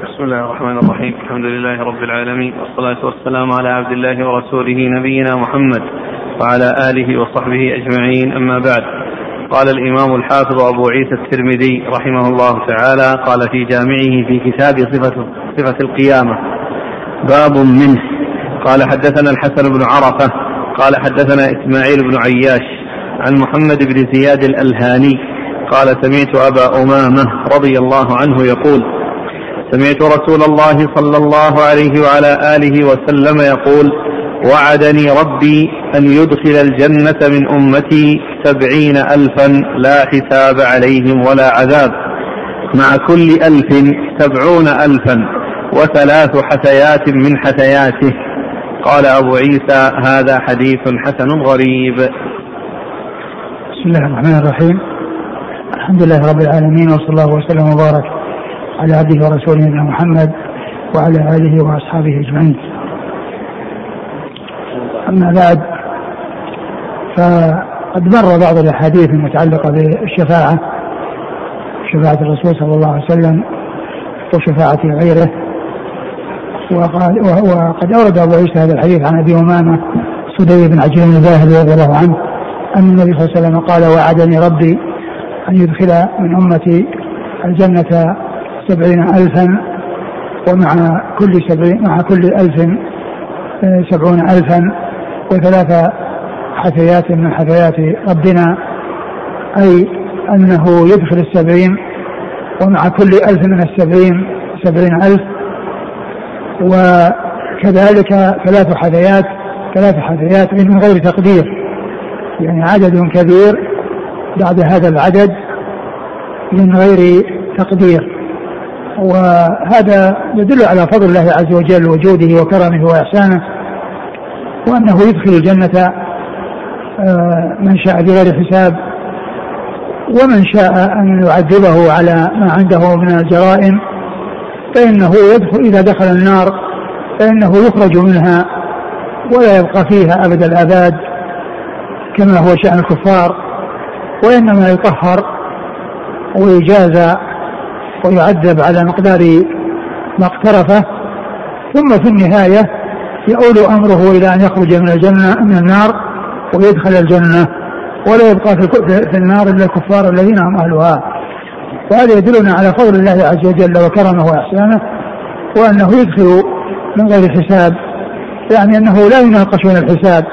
بسم الله الرحمن الرحيم. الحمد لله رب العالمين. والصلاة والسلام على عبد الله ورسوله نبينا محمد وعلى آله وصحبه أجمعين. أما بعد قال الإمام الحافظ أبو عيسى الترمذي رحمه الله تعالى قال في جامعه في كتاب صفة, صفة القيامة باب منه. قال حدثنا الحسن بن عرفة قال حدثنا إسماعيل بن عياش عن محمد بن زياد الألهاني قال سمعت أبا أمامة رضي الله عنه يقول سمعت رسول الله صلى الله عليه وعلى آله وسلم يقول وعدني ربي أن يدخل الجنة من أمتي سبعين ألفا لا حساب عليهم ولا عذاب. مع كل ألف سبعون ألفا وثلاث حثيات من حثياته. قال أبو عيسى هذا حديث حسن غريب. بسم الله الرحمن الرحيم. الحمد لله رب العالمين وصلى الله وسلم وبارك على عبده ورسوله نبينا محمد وعلى آله وأصحابه أجمعين. أما بعد فقد مر بعض الأحاديث المتعلقة بالشفاعة شفاعة الرسول صلى الله عليه وسلم وشفاعة غيره وقال وقد أورد أبو عيسى هذا الحديث عن أبي أمامة سدي بن عجلان الباهلي رضي الله عنه أن النبي صلى الله عليه وسلم قال وعدني ربي أن يدخل من أمتي الجنة سبعين ألفا ومع كل سبعين مع كل ألف آه، سبعون ألفا وثلاث حثيات من حثيات ربنا أي أنه يدخل السبعين ومع كل ألف من السبعين سبعين ألف. وكذلك ثلاث حثيات ثلاث حثيات من غير تقدير. يعني عدد كبير بعد هذا العدد من غير تقدير. وهذا يدل على فضل الله عز وجل وجوده وكرمه وإحسانه وأنه يدخل الجنة آه، من شاء بغير حساب ومن شاء أن يعذبه على ما عنده من الجرائم فإنه يدخل إذا دخل النار فإنه يخرج منها ولا يبقى فيها أبد الأباد كما هو شأن الكفار وإنما يطهر ويجازى ويعذب على مقدار ما اقترفه. ثم في النهاية يؤول أمره إلى أن يخرج من الجنة من النار ويدخل الجنة ولا يبقى في النار إلا الكفار الذين هم أهلها. وهذا يدلنا على فضل الله عز وجل وكرمه وإحسانه وأنه يدخل من غير حساب يعني أنه لا يناقشون الحساب.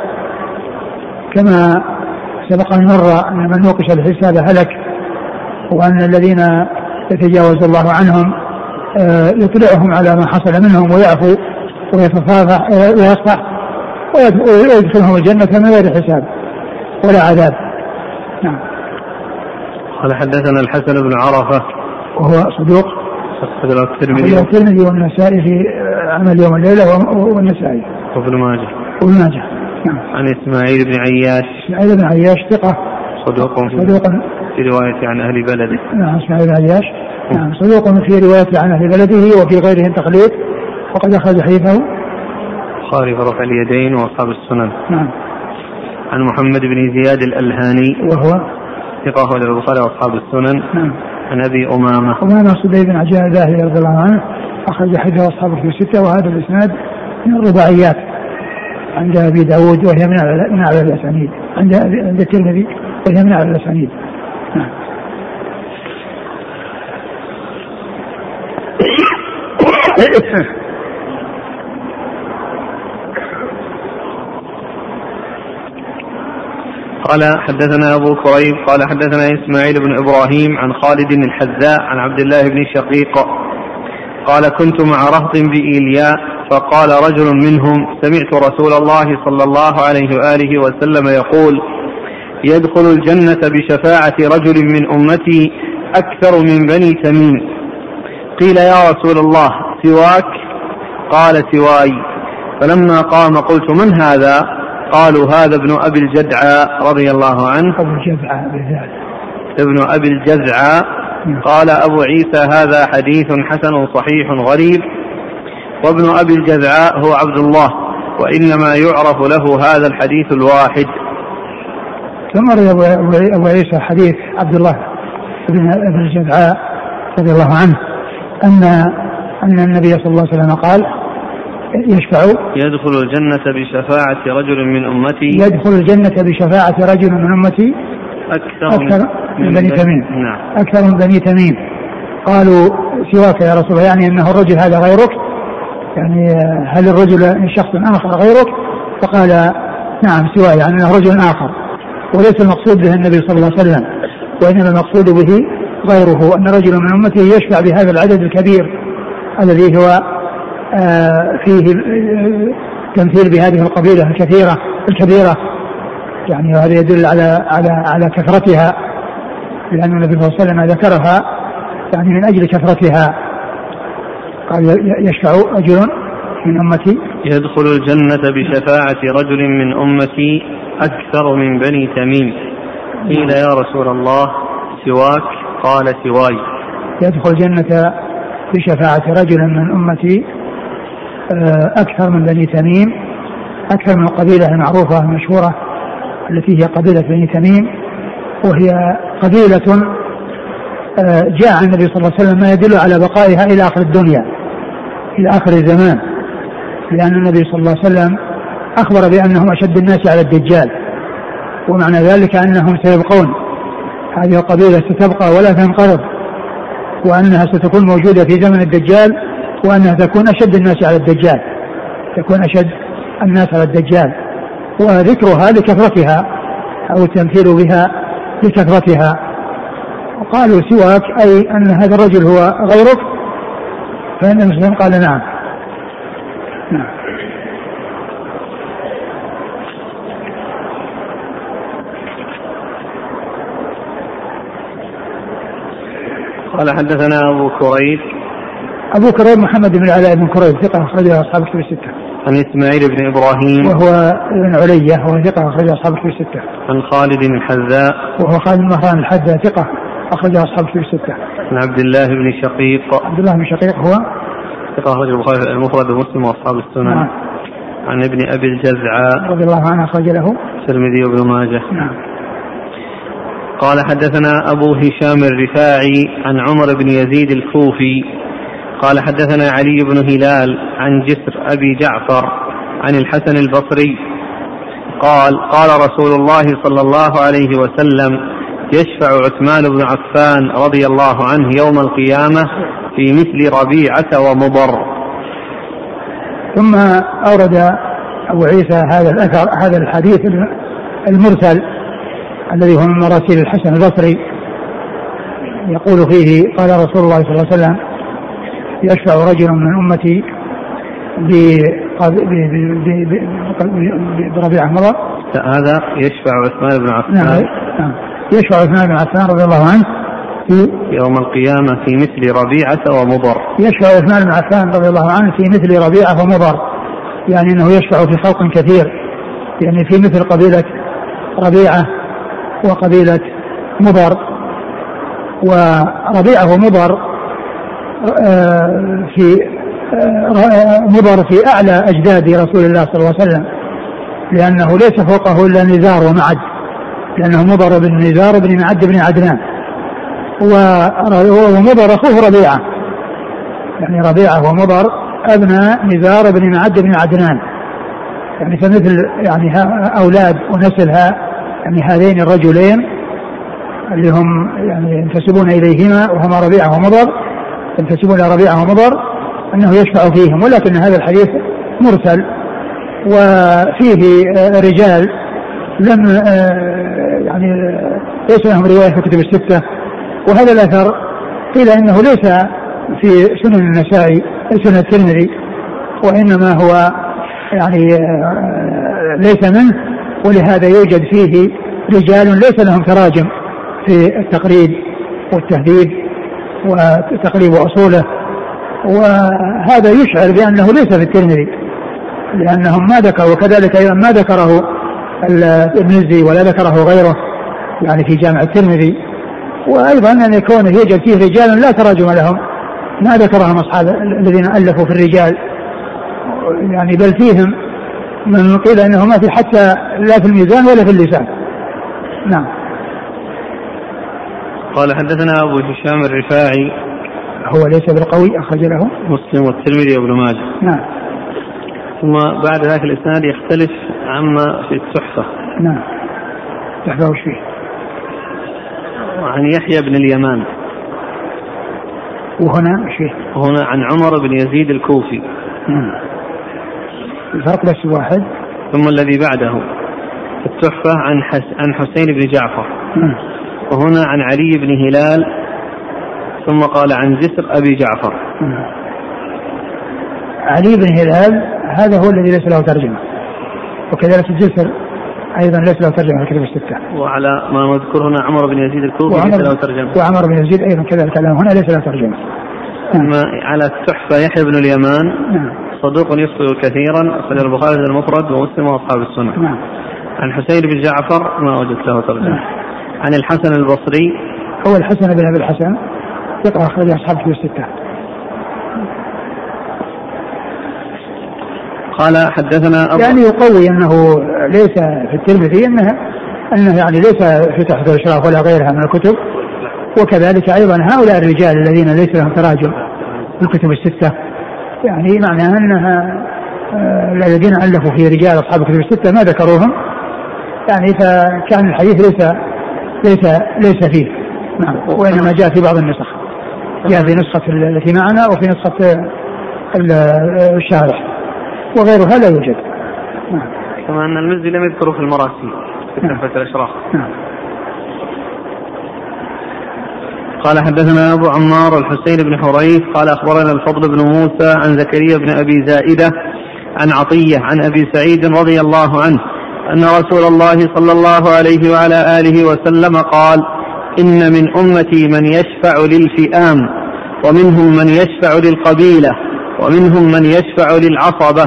كما سبق أن مر أن من نوقش الحساب هلك وأن الذين يتجاوز الله عنهم آه، يطلعهم على ما حصل منهم ويعفو ويتصافح ويصفح ويدخلهم الجنة من غير حساب ولا عذاب. نعم. قال حدثنا الحسن بن عرفة. وهو صدوق. الترمذي. الترمذي والنسائي في عمل يوم الليلة والنسائي. وابن ماجه. وابن ماجه. نعم. عن إسماعيل بن عياش. إسماعيل بن عياش ثقة. صدوق صدوق. في رواية عن أهل بلده. نعم اسماعيل عياش نعم صدوق في رواية عن أهل بلده وفي غيرهم تقليد. وقد أخرج حديثه. البخاري رفع اليدين وأصحاب السنن. نعم. عن محمد بن زياد الألهاني. وهو؟ ثقة أخرج البخاري وأصحاب السنن. نعم. عن أبي أمامة. أمامة صدي بن عجلان الباهلي رضي الله عنه. أخرج حديثه أصحابه في الستة وهذا الإسناد من الرباعيات. عند أبي داود وهي من أعلى الأسانيد. عند عند الترمذي. وهي من أعلى الأسانيد. قال حدثنا أبو كريب قال حدثنا إسماعيل بن إبراهيم عن خالد الحذاء عن عبد الله بن شقيق. قال كنت مع رهط بإيلياء فقال رجل منهم سمعت رسول الله صلى الله عليه وآله وسلم يقول يدخل الجنة بشفاعة رجل من أمتي أكثر من بني تميم. قيل يا رسول الله سواك؟ قال سواي. فلما قام قلت من هذا؟ قالوا هذا ابن أبي الجدعاء رضي الله عنه. أبو بالذات ابن أبي نعم. قال أبو عيسى هذا حديث حسن صحيح غريب. وابن أبي الجزعاء هو عبد الله وإنما يعرف له هذا الحديث الواحد. ثم أبو عيسى حديث عبد الله بن الجدعاء رضي الله عنه أن أن النبي صلى الله عليه وسلم قال يشفع يدخل الجنة بشفاعة رجل من أمتي. يدخل الجنة بشفاعة رجل من أمتي أكثر, أكثر من بني تميم. نعم. أكثر من بني تميم. قالوا سواك يا رسول الله يعني أنه الرجل هذا غيرك؟ يعني هل الرجل شخص آخر غيرك؟ فقال نعم سواي يعني أنه رجل آخر. وليس المقصود به النبي صلى الله عليه وسلم وإنما المقصود به غيره أن رجل من أمته يشفع بهذا العدد الكبير الذي هو آه، فيه آه، تمثيل بهذه القبيلة الكثيرة الكبيرة. يعني وهذا يدل على على على كثرتها لأن النبي صلى الله عليه وسلم ذكرها يعني من أجل كثرتها. قال يشفع رجل من أمتي. يدخل الجنة بشفاعة رجل من أمتي أكثر من بني تميم. قيل يا رسول الله سواك؟ قال سواي. يدخل الجنة بشفاعة رجل من أمتي آه، أكثر من بني تميم أكثر من القبيلة المعروفة المشهورة التي هي قبيلة بني تميم وهي قبيلة آه، جاء النبي صلى الله عليه وسلم ما يدل على بقائها إلى آخر الدنيا إلى آخر الزمان لأن النبي صلى الله عليه وسلم أخبر بأنهم أشد الناس على الدجال ومعنى ذلك أنهم سيبقون. هذه القبيلة ستبقى ولا تنقرض وأنها ستكون موجودة في زمن الدجال وأنها تكون أشد الناس على الدجال تكون أشد الناس على الدجال. وذكرها لكثرتها أو التمثيل بها لكثرتها. وقالوا سواك أي أن هذا الرجل هو غيرك؟ فإن المسلم قال نعم. نعم. قال حدثنا أبو كريب أبو كريب محمد بن علاء بن كريب ثقة أخرجه أصحاب الكتب الستة. عن إسماعيل بن إبراهيم وهو ابن علية وهو ثقة أخرجه أصحاب الكتب الستة. عن خالد بن الحذاء وهو خالد بن مهران الحذاء ثقة أخرجه أصحاب الكتب الستة. عن عبد الله بن شقيق عبد الله بن شقيق هو ثقة أخرج البخاري المفرد ومسلم وأصحاب السنن. نعم. عن ابن أبي الجزعاء رضي الله عنه أخرج له الترمذي وابن ماجه. نعم. قال حدثنا أبو هشام الرفاعي عن عمر بن يزيد الكوفي قال حدثنا علي بن هلال عن جسر أبي جعفر عن الحسن البصري قال قال رسول الله صلى الله عليه وسلم يشفع عثمان بن عفان رضي الله عنه يوم القيامة في مثل ربيعة ومضر. ثم أورد أبو عيسى هذا الأثر هذا الحديث المرسل الذي هو من مراسيل الحسن البصري. يقول فيه قال رسول الله صلى الله عليه وسلم يشفع رجل من أمتي بربيعه مضى هذا يشفع عثمان بن عفان. نعم نعم. يشفع عثمان بن عفان رضي الله عنه في يوم القيامة في مثل ربيعة ومضر. يشفع عثمان بن عفان رضي الله عنه في مثل ربيعة ومضر. يعني إنه يشفع في خلق كثير. يعني في مثل قبيلة ربيعة. وقبيلة مضر. وربيعة ومضر آه، في آه، مضر في أعلى أجداد رسول الله صلى الله عليه وسلم لأنه ليس فوقه إلا نزار ومعد لأنه مضر بن نزار بن معد بن عدنان. ومضر أخوه ربيعة يعني ربيعة ومضر أبناء نزار بن معد بن عدنان. يعني فمثل يعني أولاد ونسل يعني هذين الرجلين اللي هم يعني ينتسبون إليهما وهما ربيعة ومضر ينتسبون إلى ربيعة ومضر أنه يشفع فيهم ولكن هذا الحديث مرسل وفيه رجال لم يعني ليس لهم رواية في كتب الستة وهذا الأثر قيل إنه ليس في سنن النسائي سنن الترمذي وإنما هو يعني ليس منه. ولهذا يوجد فيه رجال ليس لهم تراجم في التقريب والتهذيب وتقريب اصوله وهذا يشعر بأنه ليس في الترمذي لأنهم ما ذكروا وكذلك أيضا ما ذكره المزي ولا ذكره غيره يعني في جامع الترمذي وأيضا أن يكون يوجد فيه رجال لا تراجم لهم ما ذكرهم أصحاب الذين ألفوا في الرجال يعني بل فيهم من قيل انه ما في حتى لا في الميزان ولا في اللسان. نعم. قال حدثنا أبو هشام الرفاعي. هو ليس بالقوي أخرج له. مسلم والترمذي وابن ماجه. نعم. ثم بعد ذلك الإسناد يختلف عما في التحفة نعم. تحفة وش فيه عن يحيى بن اليمان. وهنا وش فيه وهنا عن عمر بن يزيد الكوفي. نعم. الفرق بس واحد. ثم الذي بعده. التحفة عن حس عن حسين بن جعفر. نعم وهنا عن علي بن هلال. ثم قال عن جسر أبي جعفر. نعم. علي بن هلال هذا هو الذي ليس له ترجمة. وكذلك الجسر أيضا ليس له ترجمة في الكتب الستة. وعلى ما نذكر هنا عمر بن يزيد الكوفي ليس له ترجمة. وعمر بن يزيد أيضا كذلك هنا ليس له ترجمة. ثم على التحفة يحيى بن اليمان. نعم صدوق يخطئ كثيرا أخرج البخاري المفرد ومسلم وأصحاب السنة. نعم. عن حسين بن جعفر ما وجدت له ترجمة نعم. عن الحسن البصري. هو الحسن بن أبي الحسن ثقة أخرج أصحاب الكتب الستة. قال حدثنا أبو يعني يقوي أنه ليس في الترمذي أنه أنه يعني ليس في تحت الإشراف ولا غيرها من الكتب. وكذلك أيضا هؤلاء الرجال الذين ليس لهم تراجم في الكتب الستة يعني معناها أنها آه، الذين ألفوا في رجال أصحاب الكتب الستة ما ذكروهم. يعني فكان الحديث ليس ليس ليس فيه. نعم. وإنما جاء في بعض النسخ. جاء في نسخة التي معنا وفي نسخة ال- الشارح. وغيرها لا يوجد. نعم. كما أن المزي لم يذكره في المراسيل في تحفة الأشراف. نعم. قال حدثنا أبو عمار الحسين بن حريث قال أخبرنا الفضل بن موسى عن زكريا بن أبي زائدة عن عطية عن أبي سعيد رضي الله عنه أن رسول الله صلى الله عليه وعلى آله وسلم قال إن من أمتي من يشفع للفئام ومنهم من يشفع للقبيلة ومنهم من يشفع للعصبة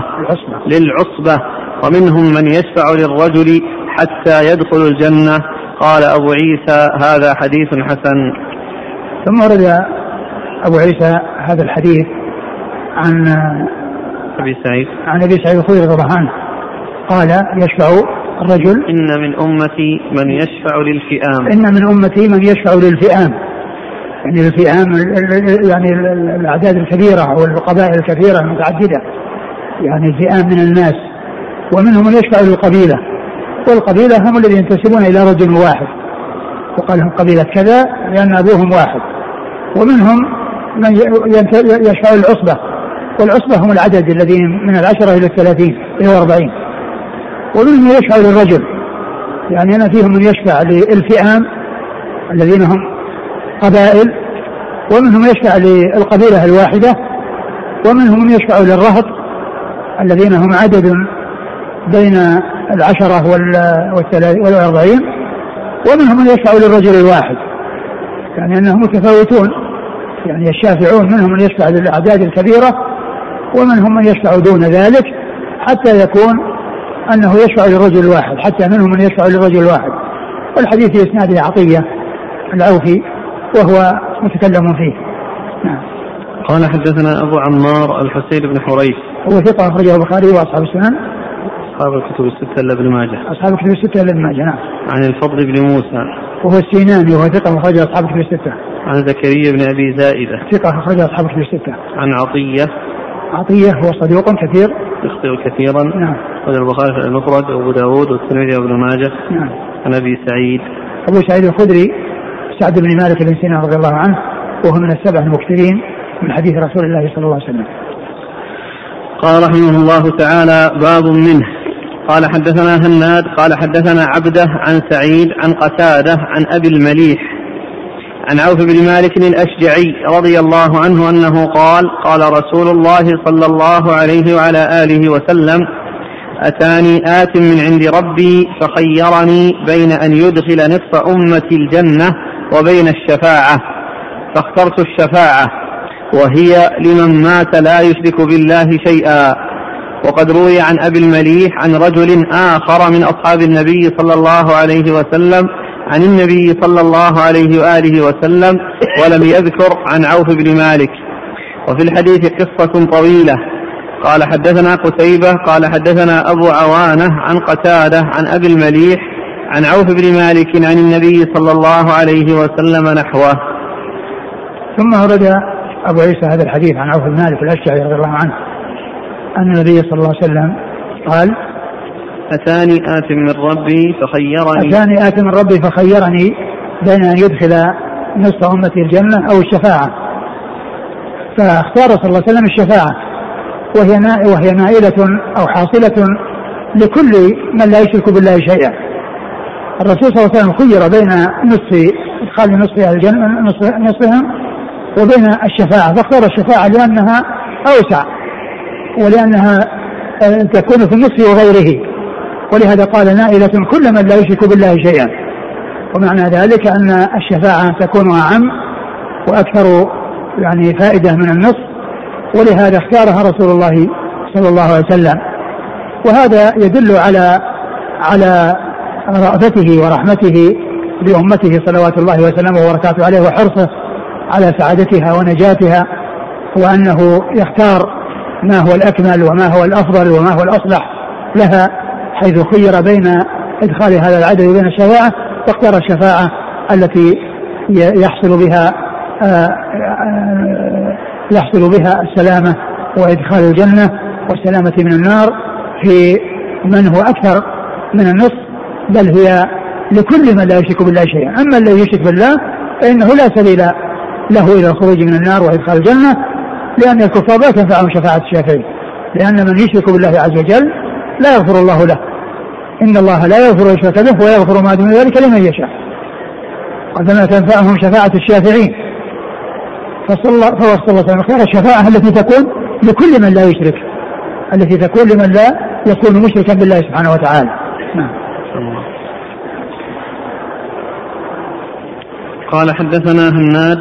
للعصبة. ومنهم من يشفع للرجل حتى يدخل الجنة. قال أبو عيسى هذا حديث حسن. ثم ورد أبو عيسى هذا الحديث عن أبي سعيد. عن أبي سعيد الخدري رضي الله عنه. قال يشفع الرجل إن من أمتي من يشفع للفئام. إن من أمتي من يشفع للفئام. يعني الفئام ال- ال- يعني ال- ال- الأعداد الكبيرة والقبائل الكثيرة المتعددة. يعني الفئام من الناس. ومنهم من يشفع للقبيلة. والقبيلة هم الذين ينتسبون إلى رجل واحد. وقال لهم قبيلة كذا لأن أبوهم واحد. ومنهم من يشفع للعصبة والعصبة هم العدد الذين من العشرة إلى الثلاثين إلى الأربعين. ومنهم من يشفع للرجل. يعني أنا فيهم من يشفع للفئام الذين هم قبائل. ومنهم يشفع للقبيلة الواحدة. ومنهم من يشفع للرهط الذين هم عدد بين العشرة والأربعين. ومنهم من يشفع للرجل الواحد. يعني أنهم متفاوتون. يعني الشافعون منهم من يشفع للأعداد الكبيرة ومنهم من يشفع دون ذلك حتى يكون أنه يشفع للرجل الواحد حتى منهم من يشفع للرجل الواحد. والحديث في إسناده عطية العوفي وهو متكلم فيه. نعم. قال حدثنا أبو عمار الحسين بن حريث. هو ثقة أخرجه البخاري وأصحاب السنن. أصحاب الكتب الستة إلا ابن ماجه. أصحاب الكتب الستة إلا ابن ماجه نعم. عن الفضل بن موسى. وهو السيناني وهو ثقة أخرجه أصحاب الكتب الستة. عن زكريا بن أبي زائدة. ثقة أخرجه أصحاب الكتب الستة. عن عطية. عطية هو صدوق كثير. يخطئ كثيرا. نعم. أخرج البخاري في المفرد وأبو داود والترمذي وابن ماجه. نعم. عن أبي سعيد. أبو سعيد الخدري سعد بن مالك بن سينان رضي الله عنه وهو من السبع المكثرين من حديث رسول الله صلى الله عليه وسلم. قال رحمه الله تعالى باب منه. قال حدثنا هناد قال حدثنا عبده عن سعيد عن قتادة عن أبي المليح عن عوف بن مالك الأشجعي رضي الله عنه أنه قال قال رسول الله صلى الله عليه وعلى آله وسلم أتاني آت من عند ربي فخيرني بين أن يدخل نصف امتي الجنة وبين الشفاعة فاخترت الشفاعة وهي لمن مات لا يشرك بالله شيئا. وقد روي عن أبي المليح عن رجل آخر من أصحاب النبي صلى الله عليه وسلم عن النبي صلى الله عليه وآله وسلم ولم يذكر عن عوف بن مالك. وفي الحديث قصة طويلة. قال حدثنا قتيبة قال حدثنا أبو عوانة عن قتادة عن أبي المليح عن عوف بن مالك عن النبي صلى الله عليه وسلم نحوه. ثم ورد أبو عيسى هذا الحديث عن عوف بن مالك الأشجعي رضي الله عنه. أن النبي صلى الله عليه وسلم قال أتاني آت من ربي فخيرني. أتاني آت من ربي فخيرني بين أن يدخل نصف أمتي الجنة أو الشفاعة. فاختار صلى الله عليه وسلم الشفاعة. وهي وهي نائلة أو حاصلة لكل من لا يشرك بالله شيئا. الرسول صلى الله عليه وسلم خير بين نصف إدخال نصف الجنة نصف نصفهم وبين الشفاعة. فاختار الشفاعة لأنها أوسع. ولأنها آه، تكون في النصف وغيره. ولهذا قال نائلة كل من لا يشرك بالله شيئا. ومعنى ذلك أن الشفاعة تكون أعم وأكثر يعني فائدة من النص ولهذا اختارها رسول الله صلى الله عليه وسلم. وهذا يدل على على رأفته ورحمته بأمته صلوات الله وسلامه وبركاته عليه وحرصه على سعادتها ونجاتها وأنه يختار ما هو الأكمل وما هو الأفضل وما هو الأصلح لها حيث خير بين إدخال هذا العدد بين الشفاعة واختار الشفاعة التي يحصل بها آه، آه، يحصل بها السلامة وإدخال الجنة والسلامة من النار في من هو أكثر من النصف بل هي لكل من لا يشرك بالله شيئا. أما الذي يشرك بالله فإنه لا سبيل له إلى الخروج من النار وإدخال الجنة لأن الكفار لا تنفعهم شفاعة الشافعين لأن من يشرك بالله عز وجل لا يغفر الله له. إن الله لا يغفر يشرك به ويغفر ما دون ذلك لمن يشاء. قد ما تنفعهم شفاعة الشافعين. فصلى الله فوصل الله خير الشفاعة التي تكون لكل من لا يشرك. التي تكون لمن لا يكون مشركا بالله سبحانه وتعالى. نعم. قال حدثنا هناد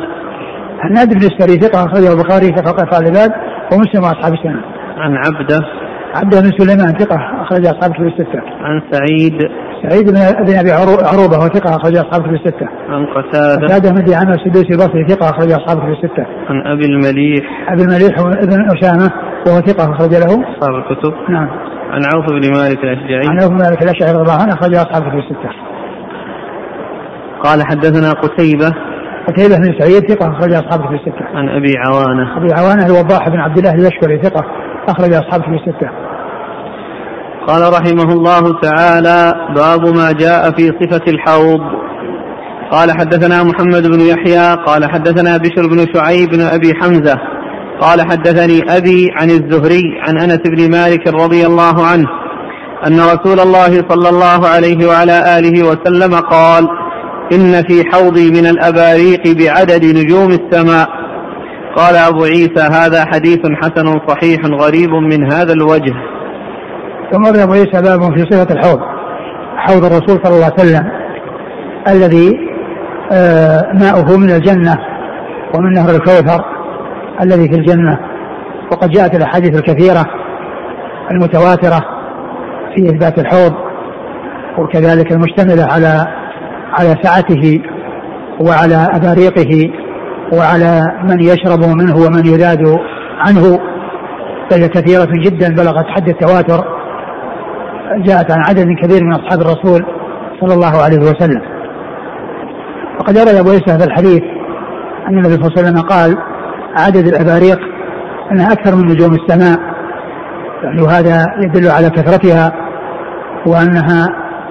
هناد بن السري ثقة أخرجه البخاري ثقة قال العباد ومسلم وأصحاب السنة. عن عبده عبده بن سليمان ثقة أخرج أصحاب كتب الستة. عن سعيد سعيد بن بن أبي عروبة وهو ثقة أخرج أصحاب كتب الستة. عن قتادة قتادة بن دعامة السدوسي البصري ثقة أخرج أصحاب كتب الستة. عن أبي المليح أبي المليح بن أسامة وهو ثقة أخرج له أصحاب الكتب. نعم. عن عوف بن مالك الأشجعي. عن عوف بن مالك الأشجعي رضي الله عنه أخرج أصحاب كتب الستة. قال حدثنا قتيبة قتيبة بن سعيد ثقة أخرج أصحاب في الستة. عن أبي عوانة. أبي عوانة الوضاح بن عبد الله اليشكري ثقة أخرج أصحاب في الستة. قال رحمه الله تعالى باب ما جاء في صفة الحوض قال حدثنا محمد بن يحيى قال حدثنا بشر بن شعيب بن أبي حمزة قال حدثني أبي عن الزهري عن أنس بن مالك رضي الله عنه أن رسول الله صلى الله عليه وعلى آله وسلم قال إن في حوضي من الأباريق بعدد نجوم السماء. قال أبو عيسى هذا حديث حسن صحيح غريب من هذا الوجه. ثم أبو عيسى باب في صفة الحوض حوض الرسول صلى الله عليه وسلم الذي آه، ماؤه من الجنة ومن نهر الكوثر الذي في الجنة. وقد جاءت الأحاديث الكثيرة المتواترة في إثبات الحوض وكذلك المشتملة على على سعته وعلى أباريقه وعلى من يشرب منه ومن يذاد عنه فهي كثيرة جدا بلغت حد التواتر جاءت عن عدد كبير من أصحاب الرسول صلى الله عليه وسلم. وقد روي أبو عيسى هذا الحديث أن النبي صلى الله عليه وسلم قال عدد الأباريق أنها أكثر من نجوم السماء. يعني وهذا يدل على كثرتها وأنها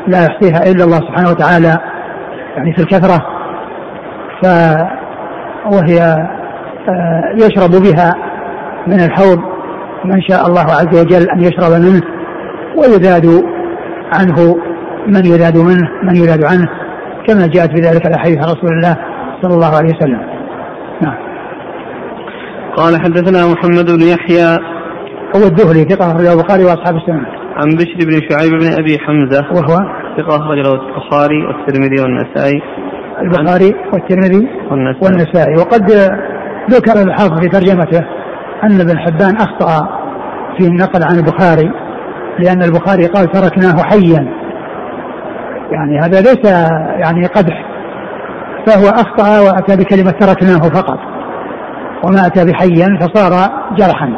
لا يحصيها إلا الله سبحانه وتعالى. يعني في الكثرة ف وهي آه، يشرب بها من الحوض من شاء الله عز وجل أن يشرب منه ويذاد عنه من يذاد منه من يذاد عنه كما جاءت في ذلك الأحاديث عن رسول الله صلى الله عليه وسلم. نعم. قال حدثنا محمد بن يحيى. هو الدهلي ثقة أخرجه البخاري وأصحاب السنة. عن بشر بن شعيب بن أبي حمزة. وهو ثقة أخرج له البخاري والترمذي والنسائي. البخاري والترمذي والنسائي, والنسائي. وقد ذكر الحافظ في ترجمته أن ابن حبان أخطأ في النقل عن البخاري لأن البخاري قال تركناه حيا. يعني هذا ليس يعني قدح فهو أخطأ وأتى بكلمة تركناه فقط وما أتى بحيا فصار جرحا.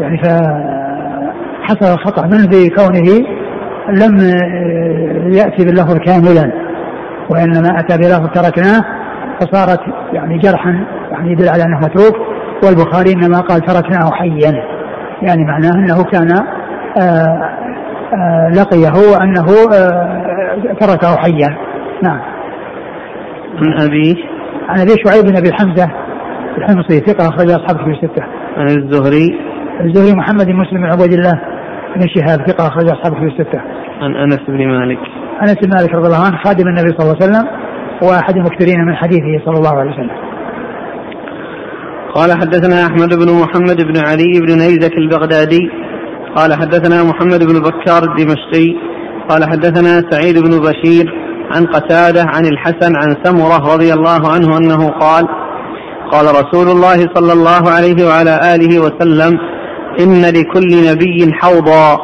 يعني فحصل الخطأ منه في كونه لم يأتي باللفظ كاملا وإنما أتى بلفظ تركناه فصارت يعني جرحا يعني يدل على أنه متروك والبخاري إنما قال تركناه حيا يعني معناه أنه كان آآ آآ لقيه وأنه تركه حيا. نعم. عن ابيه عن أبي شعيب بن أبي حمزة الحمصي ثقة أخرج اصحاب في الستة. عن الزهري؟ الزهري محمد بن مسلم بن عبد الله. بن شهاب ثقه أخرج أصحاب في الستة. عن أنس بن مالك. أنس بن مالك رضي الله عنه خادم النبي صلى الله عليه وسلم وأحد المكثرين من حديثه صلى الله عليه وسلم. قال حدثنا أحمد بن محمد بن علي بن نيزك البغدادي. قال حدثنا محمد بن بكار الدمشقي. قال حدثنا سعيد بن بشير عن قتادة عن الحسن عن سمرة رضي الله عنه أنه قال قال رسول الله صلى الله عليه وعلى آله وسلم ان لكل نبي حوضا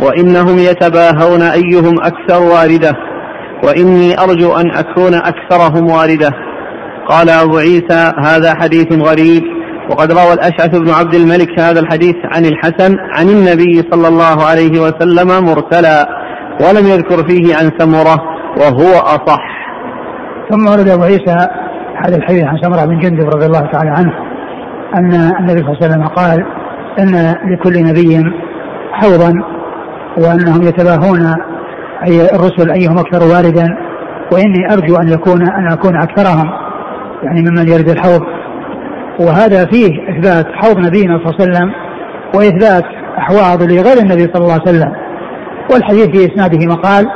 وإنهم يتباهون أيهم أكثر واردة وإني أرجو أن أكون أكثرهم واردة. قال أبو عيسى هذا حديث غريب. وقد روى الأشعث بن عبد الملك هذا الحديث عن الحسن عن النبي صلى الله عليه وسلم مرسلا ولم يذكر فيه عن سمرة وهو أصح. ثم ورد أبو عيسى هذا الحديث عن سمرة بن جندب رضي الله تعالى عنه أن النبي صلى الله عليه وسلم قال أن لكل نبي حوضا وأنهم يتباهون أي الرسل أيهم أكثر واردا وإني أرجو أن يكون أن أكون أكثرهم يعني ممن يرد الحوض. وهذا فيه إثبات حوض نبينا صلى الله عليه وسلم وإثبات أحواض لغير النبي صلى الله عليه وسلم. والحديث في إسناده مقال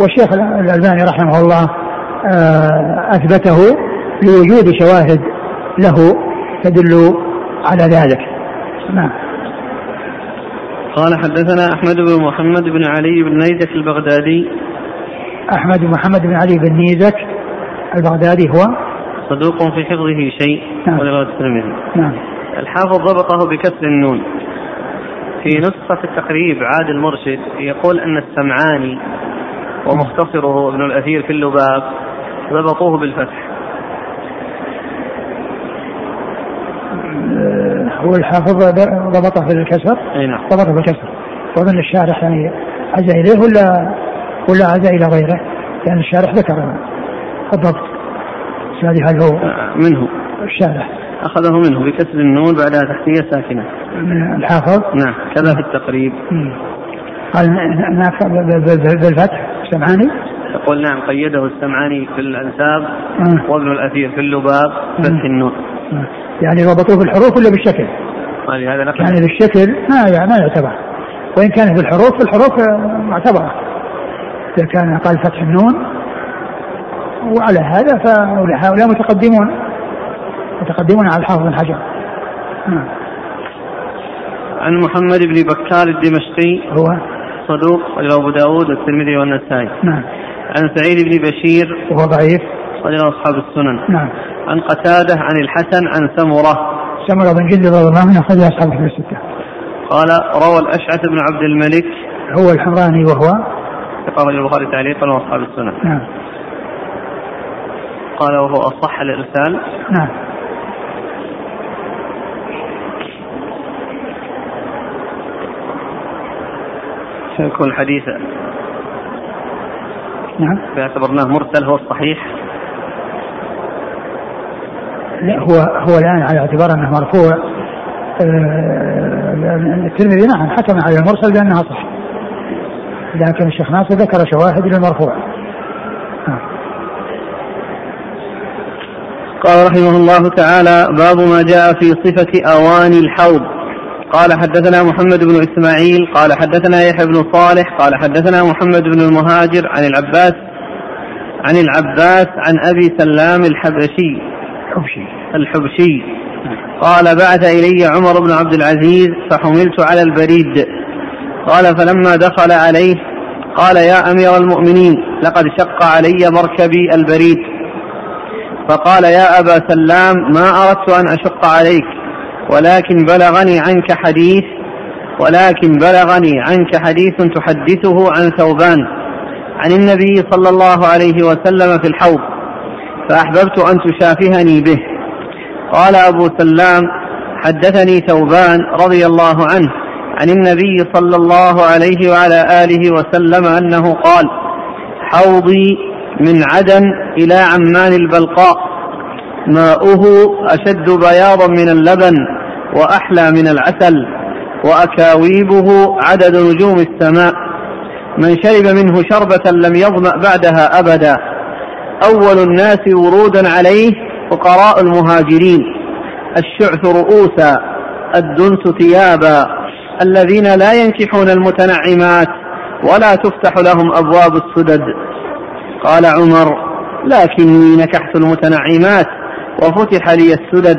والشيخ الألباني رحمه الله آه، أثبته لوجود شواهد له تدل على ذلك. نعم. قال حدثنا أحمد بن محمد بن علي بن نيزك البغدادي. أحمد بن محمد بن علي بن نيزك البغدادي هو؟ صدوق في حفظه شيء نعم. الترمذي. نعم. الحافظ ضبطه بكسر النون. في نسخة التقريب عاد المرشد يقول أن السمعاني ومختصره ابن الأثير في اللباب ضبطوه بالفتح. هو الحافظ ضبطه في الكسر؟ أي نعم. ضبطه بالكسر واظن الشارح يعني عزى إليه ولا ولا عزى إلى غيره؟ لأن يعني الشارح ذكر الضبط. هذه هل هو آه، منه. الشارح. أخذه منه بكسر النون بعدها تحتية ساكنة. من الحافظ؟ نعم كذا في التقريب. قال بالفتح؟ السمعاني يقول نعم قيده السمعاني في الأنساب آه. وابن الأثير في اللباب فتح النون. يعني ربطوه بالحروف ولا بالشكل؟ هذا نقل يعني بالشكل ما يعني ما يعتبر. وإن كان بالحروف فالحروف معتبرة. إذا كان قال فتح النون وعلى هذا فهؤلاء متقدمون. متقدمون على الحافظ بن حجر. نعم. عن محمد بن بكار الدمشقي. هو؟ صدوق أبو داود والترمذي والنسائي. نعم. عن سعيد بن بشير. وهو ضعيف. صدر أصحاب السنن. نعم. عن قتادة عن الحسن عن سمرة سمرة بن جندب رضي الله عنه أخرج أصحاب الكتب الستة. قال روى الأشعث بن عبد الملك. هو الحمراني وهو؟ ثقة البخاري تعليقا وأصحاب السنن نعم. قال وهو أصح الإرسال. نعم. سيكون حديثا نعم. باعتبرناه مرسل هو الصحيح. لا هو هو الآن على اعتبار أنه مرفوع آه، الترمذي نعم حكم على المرسل بأنها صح. لكن الشيخ ناصر ذكر شواهد للمرفوع. قال رحمه الله تعالى باب ما جاء في صفة أواني الحوض. قال حدثنا محمد بن إسماعيل قال حدثنا يحيى بن صالح قال حدثنا محمد بن المهاجر عن العباس عن العباس عن أبي سلام الحبشي. الحبشي. الحبشي. قال بعث إلي عمر بن عبد العزيز فحملت على البريد. قال فلما دخل عليه قال يا أمير المؤمنين لقد شق علي مركبي البريد. فقال يا أبا سلام ما أردت أن أشق عليك ولكن بلغني عنك حديث ولكن بلغني عنك حديث تحدثه عن ثوبان عن النبي صلى الله عليه وسلم في الحوض. فأحببت أن تشافهني به. قال أبو سلام حدثني ثوبان رضي الله عنه عن النبي صلى الله عليه وعلى آله وسلم أنه قال حوضي من عدن إلى عمان البلقاء. ماؤه أشد بياضا من اللبن وأحلى من العسل وأكاويبه عدد نجوم السماء. من شرب منه شربة لم يظمأ بعدها أبدا. أول الناس ورودا عليه فقراء المهاجرين. الشعث رؤوسا الدنس ثيابا. الذين لا ينكحون المتنعمات ولا تفتح لهم أبواب السدد. قال عمر لكني نكحت المتنعمات وفتح لي السدد.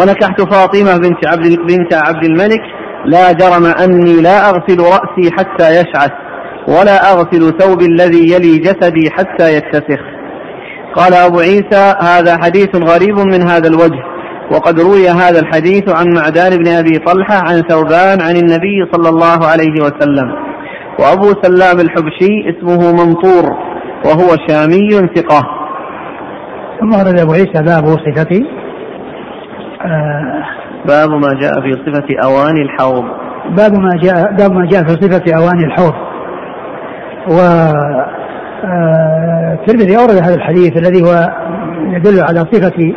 ونكحت فاطمة بنت عبد, بنت عبد الملك. لا جرم أني لا أغسل رأسي حتى يشعث ولا أغسل ثوبي الذي يلي جسدي حتى يتسخ. قال أبو عيسى هذا حديث غريب من هذا الوجه وقد روي هذا الحديث عن معدان بن أبي طلحة عن ثوبان عن النبي صلى الله عليه وسلم وأبو سلام الحبشي اسمه منطور وهو شامي ثقة. ثم ورد أبو عيسى باب صفة آه باب ما جاء في صفة أواني الحوض. باب ما جاء باب ما جاء في صفة أواني الحوض و الترمذي أورد هذا الحديث الذي هو يدل على صفة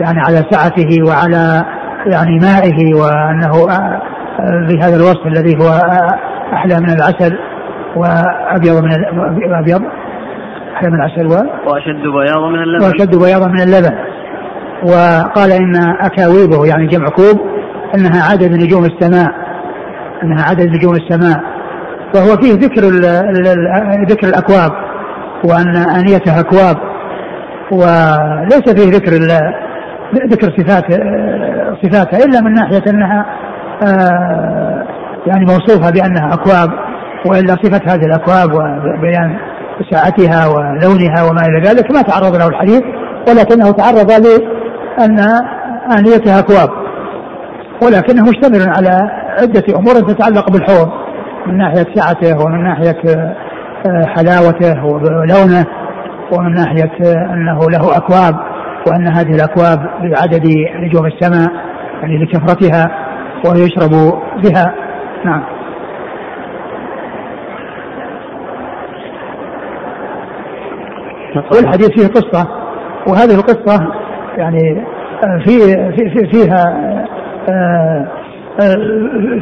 يعني على سعته وعلى يعني مائه وأنه بهذا الوصف الذي هو أحلى من العسل وأبيض من أبيض أحلى من العسل و وأشد بياضا من اللبن. وأشد بياضا من اللبن. وقال إن أكاويبه يعني جمع كوب أنها عدد نجوم السماء. أنها عدد نجوم السماء. وهو فيه ذكر ذكر الأكواب. وأن آنيتها أكواب. وليس فيه ذكر ذكر صفات صفاتها إلا من ناحية أنها آه، يعني موصوفة بأنها أكواب وإلا صفة هذه الأكواب وبيان ساعتها ولونها وما إلى ذلك ما تعرض له الحديث ولكنه تعرض لأن آنيتها أكواب. ولكنه مشتمل على عدة أمور تتعلق بالحوض من ناحية سعته ومن ناحية حلاوته ولونه ومن ناحية آه، أنه له أكواب وأن هذه الأكواب بعدد نجوم السماء يعني لكثرتها ويشرب بها. نعم. والحديث فيه قصة. وهذه القصة يعني آه، في في فيها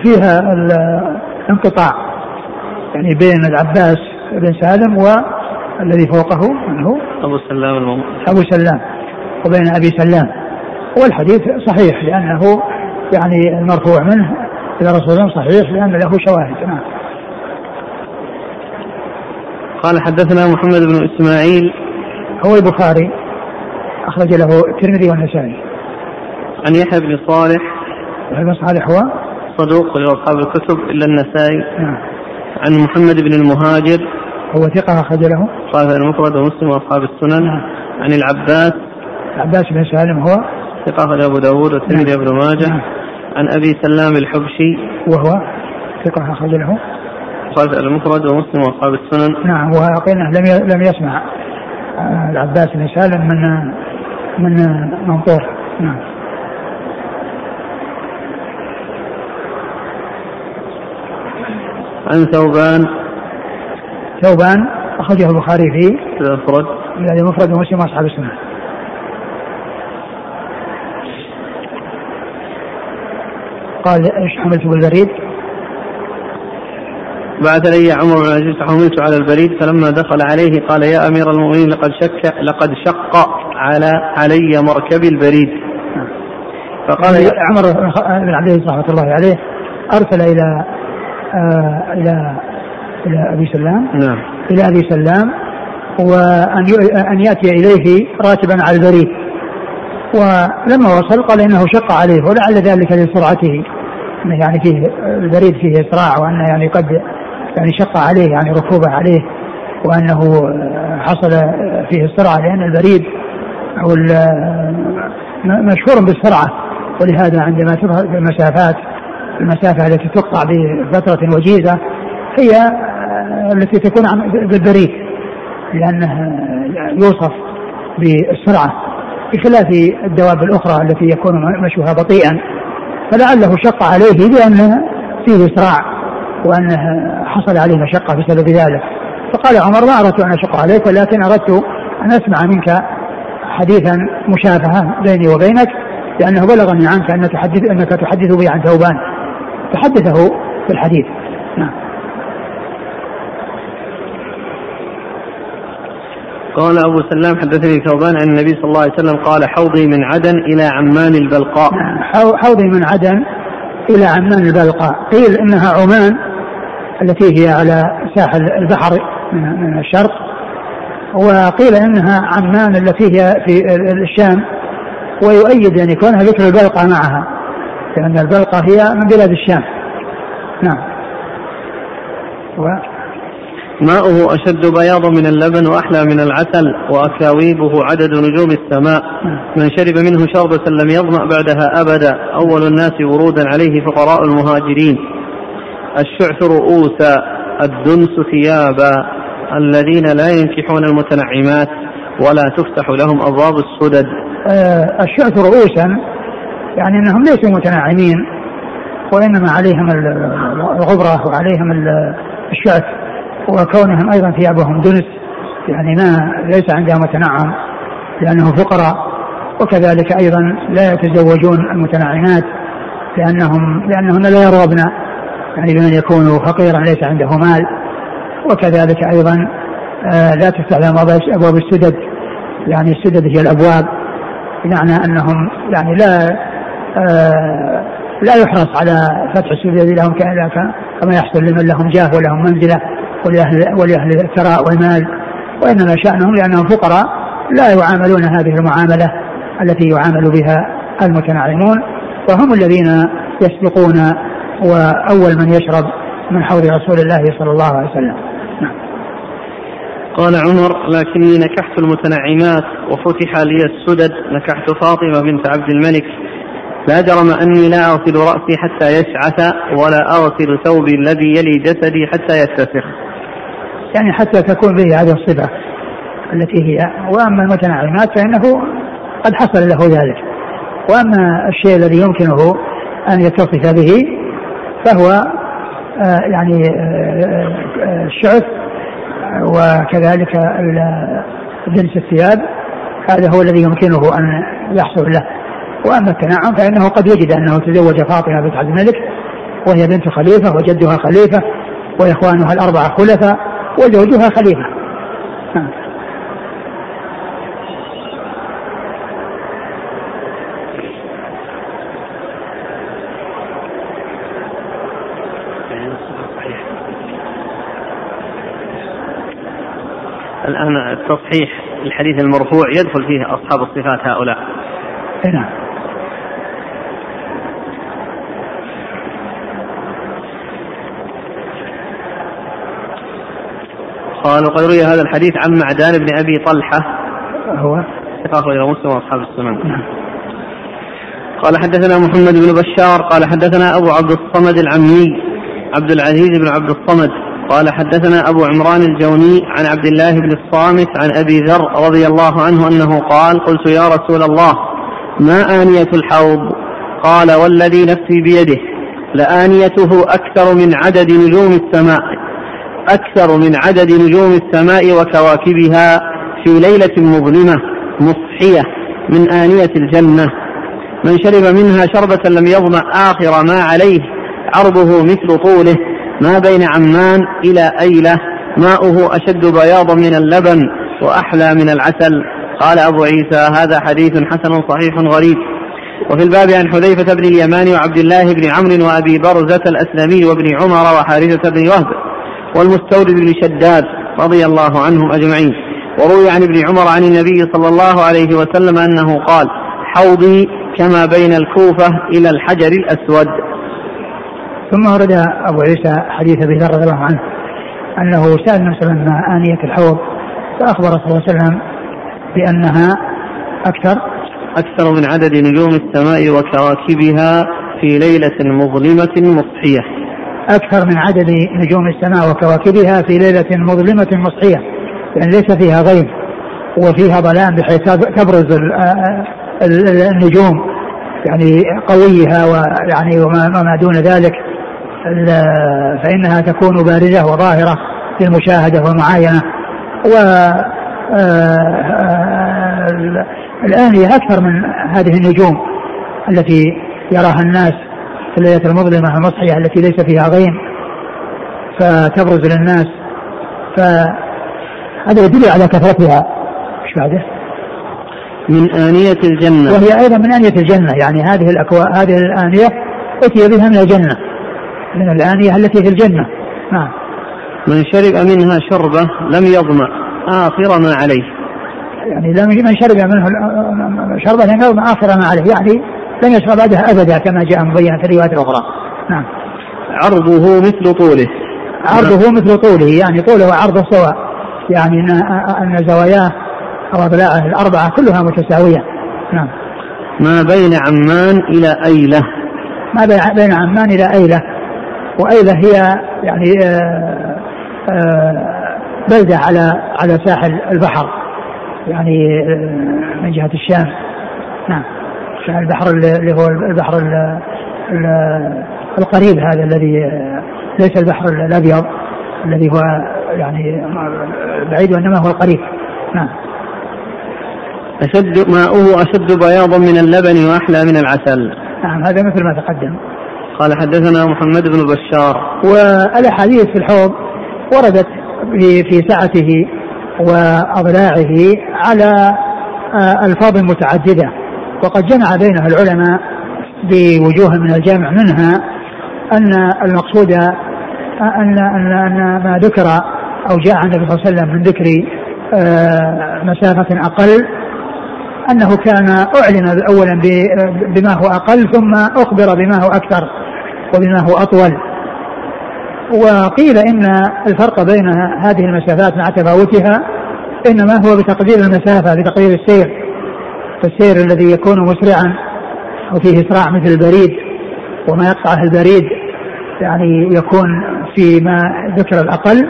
فيها الانقطاع يعني بين العباس بن سالم والذي فوقه من هو؟ أبو سلام المم... أبو سلام وبين أبي سلام والحديث صحيح لأنه يعني المرفوع منه إلى رسول الله صحيح لأن له شواهد نعم. قال حدثنا محمد بن إسماعيل هو البخاري أخرج له الترمذي والنسائي. عن يحيى بن صالح يحيى بن صالح هو صدوق لأصحاب الكتب إلا النسائي. نعم. عن محمد بن المهاجر هو ثقة أخرج له؟ قال المفرد ومسلم وأصحاب السنن. عن العباس. العباس بن سالم هو؟ ثقة أخرج أبو داود والترمذي نعم. ماجه. نعم. عن أبي سلام الحبشي. وهو؟ ثقة أخرج له. قال المفرد ومسلم وأصحاب السنن. نعم وقيل لم لم يسمع آه، العباس بن سالم من من منطور نعم. عن ثوبان. ثوبان أخرجه البخاري في المفرد. المفرد ومسلم وأصحاب السنة. قال إيش حملت بالبريد؟ بعث لي عمر بن العزيز فحملت على البريد فلما دخل عليه قال يا أمير المؤمنين لقد شك لقد شق على علي مركبي البريد. فقال عمر بن عبد العزيز رحمة الله عليه أرسل إلى آه إلى إلى أبي سلام. نعم. إلى أبي سلام وأن أن يأتي إليه راتبا على البريد. ولما وصل قال إنه شق عليه ولعل ذلك لسرعته. يعني فيه البريد فيه اسراع وأنه يعني قد يعني شق عليه يعني ركوبه عليه وأنه حصل فيه السرعه لأن البريد أو مشهور بالسرعه ولهذا عندما تظهر المسافات المسافة التي تقطع بفترة وجيزة هي التي تكون بالبريد لأنه يوصف بالسرعة بخلاف الدواب الأخرى التي يكون مشوها بطيئا. فلعله شق عليه لأن فيه اسراع وأنه حصل عليه مشقه بسبب ذلك. فقال عمر ما أردت أن أشق عليك ولكن أردت أن أسمع منك حديثا مشافهة بيني وبينك لأنه بلغني عنك أنك تحدث أنك تحدث بي عن ثوبان. فحدثه في الحديث. نعم. قال أبو سلام حدثني ثوبان عن النبي صلى الله عليه وسلم قال حوضي من عدن إلى عمان البلقاء. نعم. حوضي من عدن إلى عمان البلقاء. قيل إنها عمان التي هي على ساحل البحر من الشرق. وقيل إنها عمان التي هي في الشام. ويؤيد يعني كونها ذكر البلقاء معها لأن البلقاء هي من بلاد الشام. نعم. و ماؤه أشد بياضا من اللبن وأحلى من العسل وأكاويبه عدد نجوم السماء. من شرب منه شربة لم يظمأ بعدها أبدا. أول الناس ورودا عليه فقراء المهاجرين. الشعث رؤوسا الدنس ثيابا. الذين لا ينكحون المتنعمات ولا تفتح لهم أبواب السدد. آه الشعث رؤوسا يعني أنهم ليسوا متنعمين وإنما عليهم الغبرة وعليهم الشعث. وكونهم أيضا ثيابهم دنس يعني ما ليس عندهم تنعم لأنه فقراء وكذلك أيضا لا يتزوجون المتنعمات لانهم لأنهن لا يرغبن يعني بمن يكون فقيرا ليس عنده مال. وكذلك أيضا آه لا تفتح لهم أبواب السدد يعني السدد هي الأبواب بمعنى أنهم يعني لا آه لا يحرص على فتح السدد لهم كما يحصل لمن لهم جاه ولهم منزلة. ولأهل, ولأهل الثراء والمال وإنما شأنهم لأنهم فقراء لا يعاملون هذه المعاملة التي يعامل بها المتنعمون وهم الذين يسبقون وأول من يشرب من حوض رسول الله صلى الله عليه وسلم. نعم. قال عمر لكني نكحت المتنعمات وفتح لي السدد نكحت فاطمة بنت عبد الملك. لا جرم أني لا أغسل رأسي حتى يشعث ولا أغسل ثوبي الذي يلي جسدي حتى يتسخ. يعني حتى تكون به هذه الصفة التي هي. وأما المتنعمات فإنه قد حصل له ذلك. وأما الشيء الذي يمكنه أن يتصف به فهو آه، يعني آه، آه، الشعث وكذلك جنس الثياب. هذا هو الذي يمكنه أن يحصل له. وأما التنعم فإنه قد يجد أنه تزوج فاطمة بنت عبد الملك وهي بنت خليفة وجدها خليفة وإخوانها الأربعة خلفاء وزوجها خليفة. الآن التصحيح الحديث المرفوع يدخل فيه أصحاب الصفات هؤلاء نعم قال وقد روي هذا الحديث عن معدان بن أبي طلحة. هو؟ أخرجه مسلم وأصحاب السنن. نعم. قال حدثنا محمد بن بشار قال حدثنا أبو عبد الصمد العمي عبد العزيز بن عبد الصمد. قال حدثنا أبو عمران الجوني عن عبد الله بن الصامت عن أبي ذر رضي الله عنه أنه قال قلت يا رسول الله ما آنية الحوض؟ قال والذي نفسي بيده لآنيته أكثر من عدد نجوم السماء. أكثر من عدد نجوم السماء وكواكبها في ليلة مظلمة مصحية من آنية الجنة. من شرب منها شربة لم يظمأ آخر ما عليه عرضه مثل طوله. ما بين عمان إلى أيلة ماؤه أشد بياضا من اللبن وأحلى من العسل. قال أبو عيسى هذا حديث حسن صحيح غريب. وفي الباب عن حذيفة بن اليمان وعبد الله بن عمرو وأبي برزة الأسلمي وابن عمر وحارثة بن وهب. والمستورد بن شداد رضي الله عنهم أجمعين. وروي عن ابن عمر عن النبي صلى الله عليه وسلم أنه قال حوضي كما بين الكوفة إلى الحجر الأسود. ثم ورد أبو عيسى حديث أبي ذر رضي الله عنه أنه سأل النبي صلى الله عليه وسلم آنية الحوض فأخبر صلى الله عليه وسلم بأنها أكثر. أكثر من عدد نجوم السماء وكواكبها في ليلة مظلمة مصحية. أكثر من عدد نجوم السماء وكواكبها في ليلة مظلمة مصحية يعني ليس فيها غيم وفيها ظلام بحيث تبرز النجوم يعني قويها ويعني وما دون ذلك. فإنها تكون بارزة وظاهرة للمشاهدة والمعاينة. و الآنية أكثر من هذه النجوم التي يراها الناس. في الليلة المظلمة المصحية التي ليس فيها غيم فتبرز للناس فهذا يدل على كثرتها. إيش بعده؟ من آنية الجنة. وهي أيضا من آنية الجنة يعني هذه الأكواب هذه الآنية أتي بها من الجنة من الآنية التي في الجنة. نعم. من شرب منها شربة لم يظمأ آخر ما عليه. يعني لم من شرب منه شربة لم يظمأ آخر ما عليه يعني لم يشرب بعدها أبدا كما جاء مبين في الروايات الأخرى. نعم. عرضه مثل طوله. عرضه مثل طوله يعني طوله وعرضه سواء. يعني أن زواياه أو أضلاعه الأربعة كلها متساوية. نعم. ما بين عمان إلى أيلة؟ ما بين عمان إلى أيلة. وأيلة هي يعني آه، آه، بلدة على على ساحل البحر. يعني آه، من جهة الشام. نعم. البحر اللي هو البحر القريب هذا الذي ليس البحر الأبيض الذي هو يعني بعيد وإنما هو القريب نعم. أشد ماؤه أشد بياضا من اللبن وأحلى من العسل. نعم هذا مثل ما تقدم. قال حدثنا محمد بن بشار. والأحاديث في الحوض وردت في في سعته وأضلاعه على آه، ألفاظ متعددة. وقد جمع بينها العلماء بوجوه من الجامع منها أن المقصود أن أن أن ما ذكر أو جاء عن النبي صلى الله عليه وسلم من ذكر آه، مسافة أقل أنه كان أعلن أولا بما هو أقل ثم أخبر بما هو أكثر وبما هو أطول. وقيل إن الفرق بين هذه المسافات مع تفاوتها إنما هو بتقدير المسافة بتقدير السير. فالسير الذي يكون مسرعا وفيه إسراع مثل البريد وما يقطعه البريد يعني يكون فيما ذكر الأقل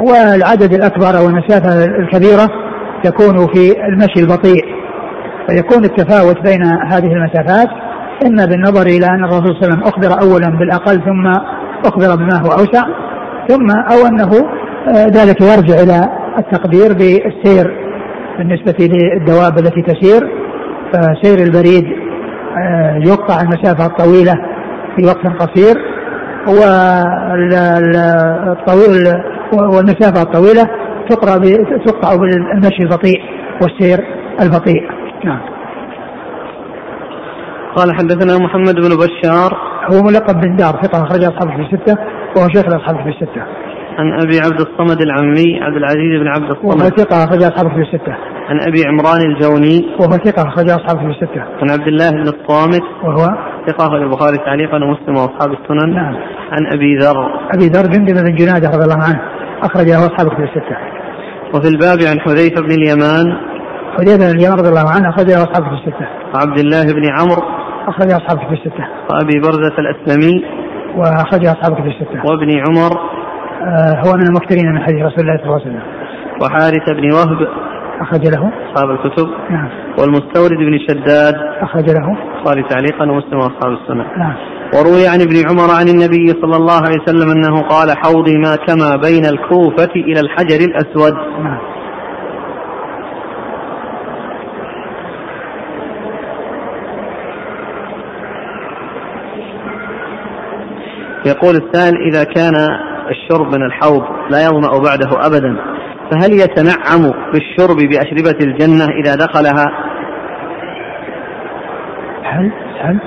والعدد الأكبر أو المسافة الكبيرة تكون في المشي البطيء. فيكون التفاوت بين هذه المسافات إما بالنظر إلى أن الرسول صلى الله عليه وسلم أخبر أولا بالأقل ثم أخبر بما هو أوسع ثم أو أنه آه، ذلك يرجع إلى التقدير بالسير بالنسبة للدواب التي تسير فسير البريد آه، يقطع المسافة الطويلة في وقت قصير والطويل والمسافة الطويلة تقطع تقطع بالمشي البطيء والسير البطيء. نعم. قال حدثنا محمد بن بشار. هو ملقب بن دار ثقة أخرج أصحابه في الستة وهو شيخ الأصحاب في الستة. عن أبي عبد الصمد العمي عبد العزيز بن عبد الصمد وهو ثقة أخرج أصحابه في الستة. عن أبي عمران الجوني وهو ثقة أخرج أصحابه في الستة. عن عبد الله بن الصامت وهو أخرج البخاري تعليقا ومسلم وأصحاب السنن. نعم. عن أبي ذر. أبي ذر جندب بن جنادة رضي الله عنه أخرجه أصحابه في الستة. وفي الباب عن حذيفة بن اليمان. حذيفة بن اليمان رضي الله عنه أخرجه أصحابه في الستة. وعبد الله بن عمرو. أخرج أصحابه في الستة. وأبي برزة الأسلمي. وأخرج أصحابه في الستة. وابن عمر. آه هو من المكثرين من حديث رسول الله صلى الله عليه وسلم. وحارث بن وهب. أخرج له. أصحاب الكتب. نعم. والمستورد بن شداد. أخرج له. البخاري تعليقا ومسلم وأصحاب السنة. نعم. وروي عن ابن عمر عن النبي صلى الله عليه وسلم أنه قال حوضي ما كما بين الكوفة إلى الحجر الأسود. نعم. يقول السائل إذا كان الشرب من الحوض لا يظمأ بعده أبدا. فهل يتنعم بالشرب بأشربة الجنة إذا دخلها؟ هل؟ هل؟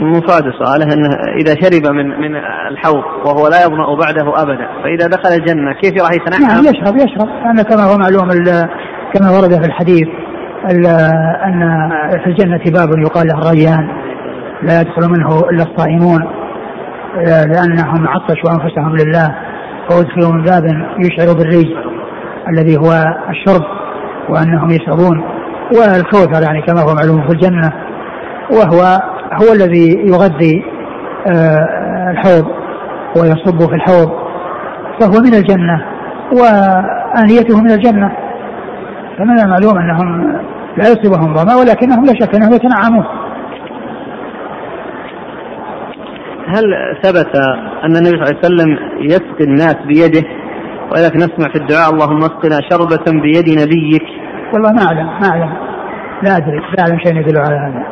مفاد سؤاله إنه إذا شرب من من الحوض وهو لا يظمأ بعده ابدا فإذا دخل الجنة كيف راح يتنعم؟ نعم يشرب يشرب. لأن كما هو معلوم كما ورد في الحديث أن في الجنة باب يقال له الريان لا يدخل منه إلا الصائمون. لأنهم عطشوا أنفسهم لله وأدخلوا من باب يشعر بالريج الذي هو الشرب وأنهم يشربون والكوثر يعني كما هو معلوم في الجنة وهو هو الذي يغذي آه، الحوض ويصب في الحوض فهو من الجنة وآنيته من الجنة. فمن المعلوم أنهم لا يصيبهم ظما ولكنهم لا شك أنهم يتنعمون. هل ثبت أن النبي صلى الله عليه وسلم يسقي الناس بيده؟ ولكن نسمع في الدعاء اللهم اسقنا شربة بيد نبيك. والله ما أعلم ما أعلم. لا أدري لا أعلم شيء يدل على هذا.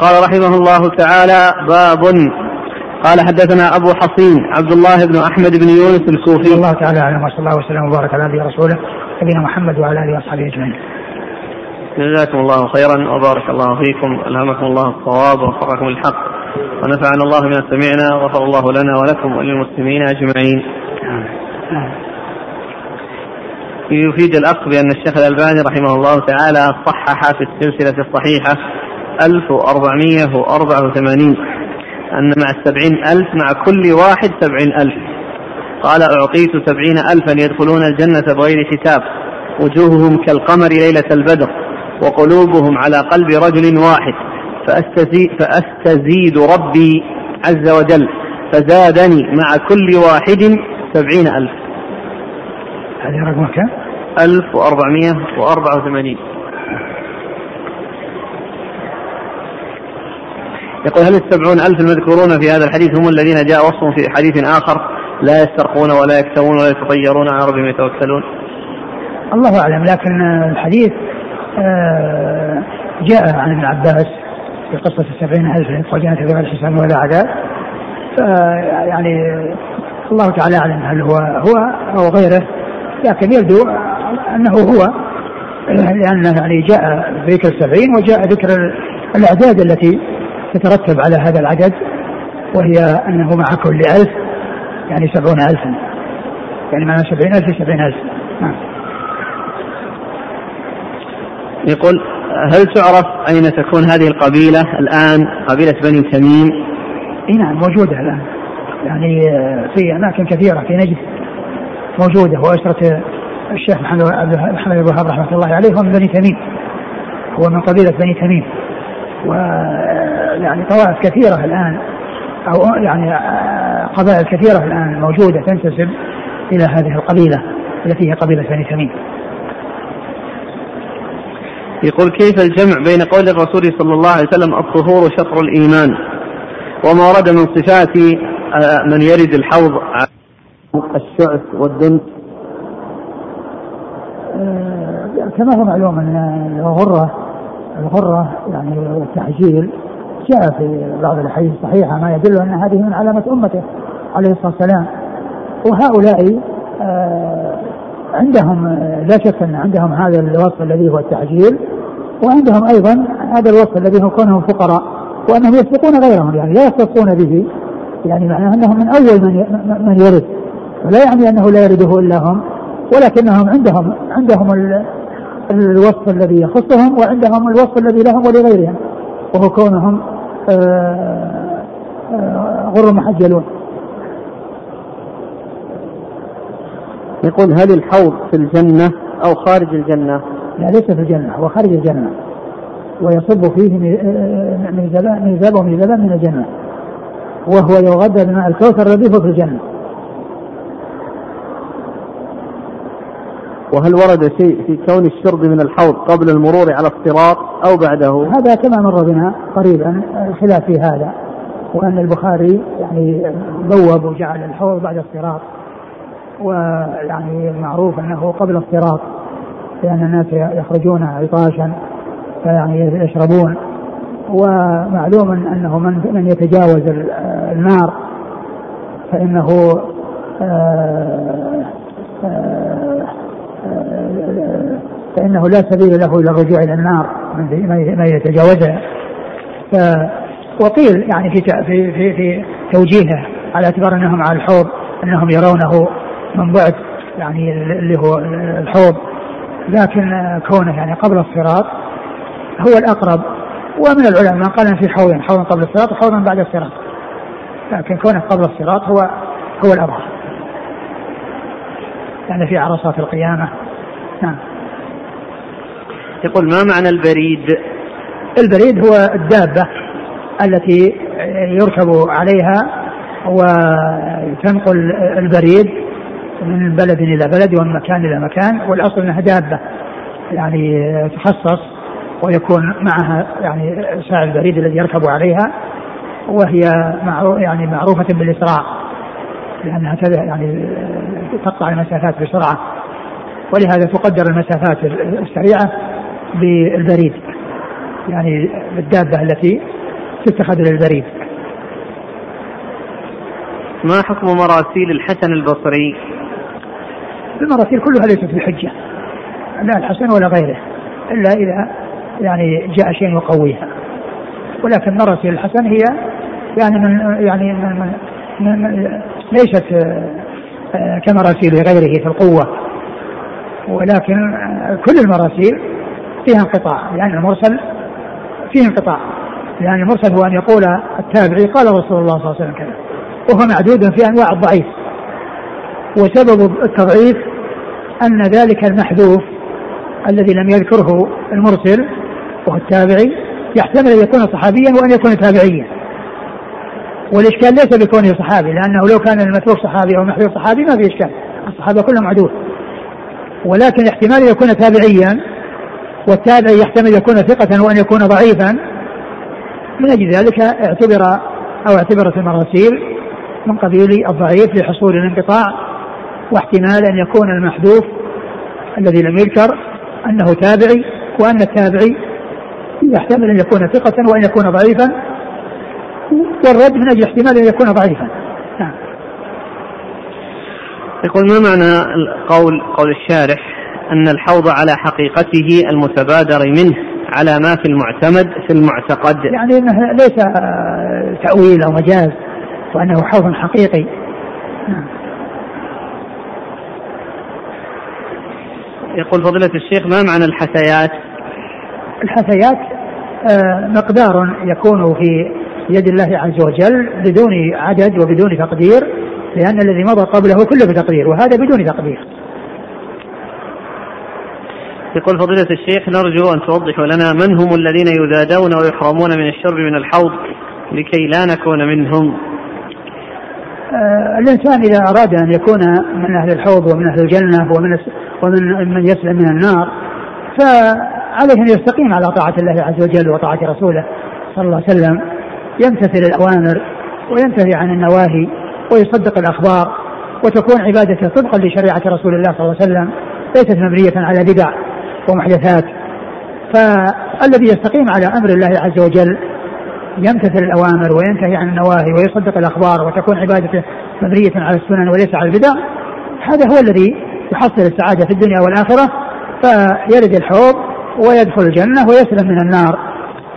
قال رحمه الله تعالى باب. قال حدثنا أبو حصين عبد الله بن أحمد بن يونس الكوفي. الله تعالى أعلم وصلى الله وسلم وبارك على نبينا رسوله نبينا محمد وعلى آله واصحابه أجمعين. جزاكم الله خيرا وبارك الله فيكم ألهمكم الله الصواب ووفقكم الحق ونفعنا الله بما سمعنا وغفر الله لنا ولكم وللمسلمين أجمعين. يفيد الاخ بأن الشيخ الألباني رحمه الله تعالى صحح في السلسلة الصحيحة 1484 أن مع السبعين ألف مع كل واحد سبعين ألف. قال أعطيت سبعين ألفا يدخلون الجنة بغير حساب وجوههم كالقمر ليلة البدر. وقلوبهم على قلب رجل واحد. فأستزيد, فأستزيد ربي عز وجل فزادني مع كل واحد سبعين ألف. هذه رقم كم؟ ألف وأربعمائة وأربعة وثمانين. يقول هل السبعون ألف المذكورون في هذا الحديث هم الذين جاء وصفهم في حديث آخر؟ لا يسترقون ولا يكتوون ولا يتطيرون على ربهم يتوكلون. الله أعلم لكن الحديث جاء عن ابن عباس في قصة السبعين ألف يدخل في غير حساب ولا عذاب. يعني الله تعالى أعلم هل هو هو أو غيره لكن يبدو أنه هو لأن يعني جاء ذكر السبعين وجاء ذكر الأعداد التي تترتب على هذا العدد وهي أنه مع كل ألف يعني سبعون ألفا. يعني معنى سبعين ألف سبعين ألف. نعم. يقول هل تعرف أين تكون هذه القبيلة الآن؟ قبيلة بني تميم. إي نعم موجودة الآن. يعني في أماكن كثيرة في نجد موجودة وأسرة الشيخ محمد محمد بن وهاب رحمة الله عليه هو من بني تميم. هو من قبيلة بني تميم. و يعني طوائف كثيرة الآن أو يعني قبائل كثيرة الآن موجودة تنتسب إلى هذه القبيلة التي هي قبيلة بني تميم. يقول كيف الجمع بين قول الرسول صلى الله عليه وسلم الطهور شطر الإيمان وما ورد من صفات آه، من يرد الحوض الشعث والدنس آه، كما هو معلوم أن الغرة الغرة يعني التعجيل جاء في بعض الأحاديث الصحيحة ما يدل أن هذه من علامة أمته عليه الصلاة والسلام. وهؤلاء آه عندهم لا شك أن عندهم هذا الوصف الذي هو التعجيل وعندهم أيضا هذا الوصف الذي هو كونهم فقراء وأنهم يسبقون غيرهم يعني لا يختصون به يعني معناه أنهم من أول من من يرد ولا يعني أنه لا يرده إلا هم ولكنهم عندهم عندهم الوصف الذي يخصهم وعندهم الوصف الذي لهم ولغيرهم وهو كونهم آه، آه، غر محجلون. يقول هل الحوض في الجنة أو خارج الجنة؟ لا ليس في الجنة هو خارج الجنة. ويصب فيه ميزاب وميزابان من الجنة. وهو يغذى بماء الكوثر الذي هو في الجنة. وهل ورد شيء في كون الشرب من الحوض قبل المرور على الصراط أو بعده؟ هذا كما مر بنا قريبا الخلاف في هذا وأن البخاري يعني بوب وجعل الحوض بعد الصراط. ويعني معروف أنه قبل الصراط لأن الناس يخرجون عطاشا فيعني يشربون. ومعلوم أنه من من يتجاوز النار فإنه آه، آه، فإنه لا سبيل له إلى الرجوع إلى النار من يتجاوزها. وقيل يعني في في في, في توجيهه على اعتبار أنهم على الحوض أنهم يرونه من بعد يعني اللي هو الحوض لكن كونه يعني قبل الصراط هو الأقرب. ومن العلماء من قال في حوض حوض قبل الصراط وحوض بعد الصراط. لكن كونه قبل الصراط هو هو الأظهر. يعني في عرصات القيامة. نعم. يقول ما معنى البريد؟ البريد هو الدابة التي يركب عليها وتنقل البريد من بلد إلى بلد ومن مكان إلى مكان والأصل أنها دابة يعني تخصص ويكون معها يعني ساعي البريد الذي يركب عليها وهي يعني معروفة بالإسراع لأنها يعني تقطع المسافات بسرعة ولهذا تقدر المسافات السريعة بالبريد يعني بالدابة التي تتخذ للبريد ما حكم مراسيل الحسن البصري؟ المراسيل كلها ليست بحجة لا الحسن ولا غيره. إلا إذا يعني جاء شيء يقويها. ولكن مراسيل الحسن هي يعني من يعني من من ليست آه، كمراسيل غيره في القوة. ولكن آه، كل المراسيل فيها انقطاع. لأن يعني المرسل فيه انقطاع. يعني المرسل هو أن يقول التابعي قال رسول الله صلى الله عليه وسلم كذا. وهو معدود في أنواع الضعيف. وسبب التضعيف أن ذلك المحذوف الذي لم يذكره المرسل وهو التابعي يحتمل أن يكون صحابيا وأن يكون تابعيا. والإشكال ليس بكونه صحابي لأنه لو كان المتروك صحابي أو المحذوف صحابي ما في إشكال الصحابة كلهم عدول ولكن احتمال يكون تابعيا والتابعي يحتمل يكون ثقة وأن يكون ضعيفا من أجل ذلك اعتبر أو اعتبرت المراسيل من قبيل الضعيف لحصول الانقطاع واحتمال أن يكون المحذوف الذي لم يذكر أنه تابعي وأن التابعي يحتمل أن يكون ثقة وأن يكون ضعيفا والرد من أجل احتمال أن يكون ضعيفا. نعم. يقول ما معنى قول قول الشارح أن الحوض على حقيقته المتبادر منه على ما في المعتمد في المعتقد؟ يعني إنه ليس تأويل أو مجاز وأنه حوض حقيقي. نعم. يقول فضيلة الشيخ ما معنى الحثيات؟ الحثيات آه، مقدار يكون في يد الله عز وجل بدون عدد وبدون تقدير لأن الذي مضى قبله كله بتقدير وهذا بدون تقدير يقول فضيلة الشيخ نرجو أن توضحوا لنا من هم الذين يذادون ويحرمون من الشرب من الحوض لكي لا نكون منهم آه الإنسان إذا أراد أن يكون من أهل الحوض ومن أهل الجنة ومن ومن من يسلم من النار فعليه أن يستقيم على طاعة الله عز وجل وطاعة رسوله صلى الله عليه وسلم. يمتثل الأوامر وينتهي عن النواهي ويصدق الأخبار وتكون عبادته طبقا لشريعة رسول الله صلى الله عليه وسلم ليست مبنية على بدع ومحدثات. فالذي يستقيم على أمر الله عز وجل يمتثل الأوامر وينتهي عن النواهي ويصدق الأخبار وتكون عبادته مبنية على السنن وليس على البدع هذا هو الذي يحصل السعادة في الدنيا والآخرة. فيرد الحوض ويدخل الجنة ويسلم من النار.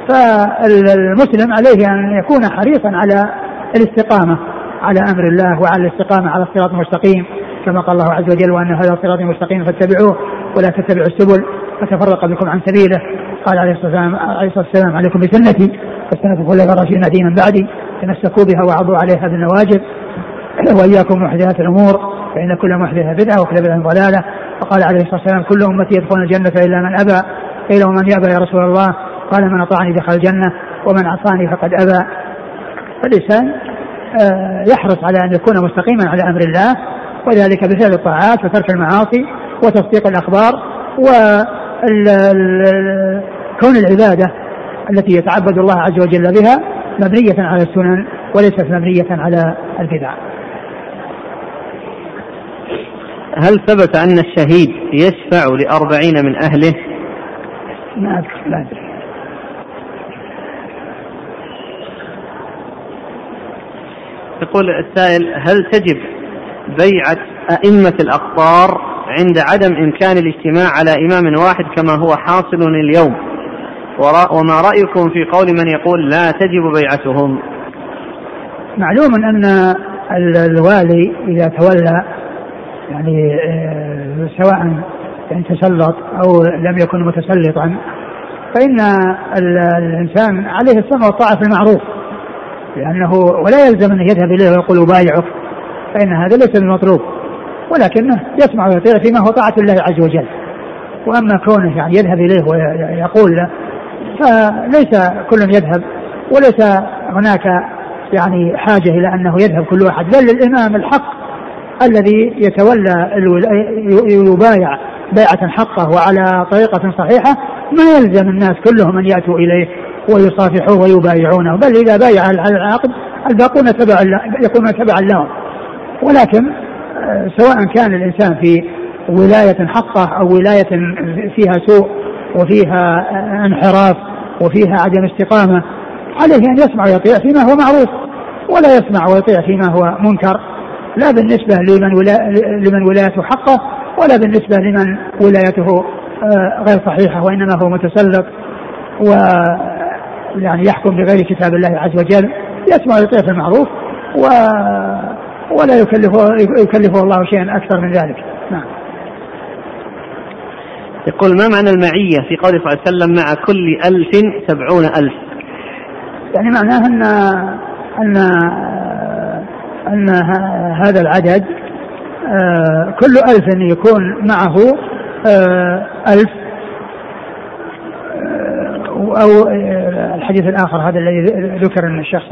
فالمسلم عليه أن يكون حريصا على الاستقامة على أمر الله وعلى الاستقامة على الصراط المستقيم. كما قال الله عز وجل وأن هذا صراط مستقيم فاتبعوه ولا تتبعوا السبل. فتفرق بكم عن سبيله. قال عليه الصلاة والسلام عليه الصلاة والسلام عليكم بسنتي. وسنة الخلفاء الراشدين دينا بعدي. تمسكوا بها وعضوا عليها بالنواجذ. وإياكم محدثات الأمور. فإن كل محدثة بدعة وكل بدعة ضلالة. وقال عليه الصلاة والسلام كل أمتي يدخلون الجنة إلا من أبى. قيل ومن يأبى يا رسول الله؟ قال من أطاعني دخل الجنة ومن عصاني فقد أبى. فالإنسان آه، يحرص على أن يكون مستقيما على أمر الله وذلك بفعل الطاعات وترك المعاصي وتصديق الأخبار وكون العبادة التي يتعبد الله عز وجل بها مبنية على السنن وليست مبنية على البدع. هل ثبت أن الشهيد يشفع لأربعين من أهله؟ ما أذكر لا أدري. يقول السائل هل تجب بيعة أئمة الأقطار عند عدم إمكان الاجتماع على إمام واحد كما هو حاصل اليوم. وما رأيكم في قول من يقول لا تجب بيعتهم؟ معلوم أن الوالي إذا تولى يعني آه، سواء يعني تسلط أو لم يكن متسلطا فإن الإنسان عليه السمع والطاعة في المعروف لأنه ولا يلزم أن يذهب إليه ويقول أبايعك فإن هذا ليس بالمطلوب ولكنه يسمع ويطيع فيما هو طاعة الله عز وجل. وأما كونه يعني يذهب إليه ويقول له فليس كل يذهب وليس هناك يعني حاجة إلى أنه يذهب كل واحد بل الإمام الحق الذي يتولى يبايع بيعة حقه وعلى طريقة صحيحة ما يلزم الناس كلهم أن يأتوا إليه ويصافحوه ويبايعونه بل إذا بايع على العقد الباقون تبعا يكونون تبعا لهم. ولكن سواء كان الإنسان في ولاية حقه أو ولاية فيها سوء وفيها انحراف وفيها عدم استقامة عليه أن يسمع ويطيع فيما هو معروف ولا يسمع ويطيع فيما هو منكر. لا بالنسبة لمن ولا لمن ولايته حقه ولا بالنسبة لمن ولايته آه، غير صحيحة وإنما هو متسلط و يعني يحكم بغير كتاب الله عز وجل يسمع ويطيع في المعروف و ولا يكلفه يكلفه الله شيئا أكثر من ذلك. نعم. يقول ما معنى المعية في قوله صلى الله عليه وسلم مع كل ألف سبعون ألف؟ يعني معناه أن أن أن هذا العدد آه، كل ألف يكون معه آه، ألف آه، أو الحديث الآخر هذا الذي ذكر أن الشخص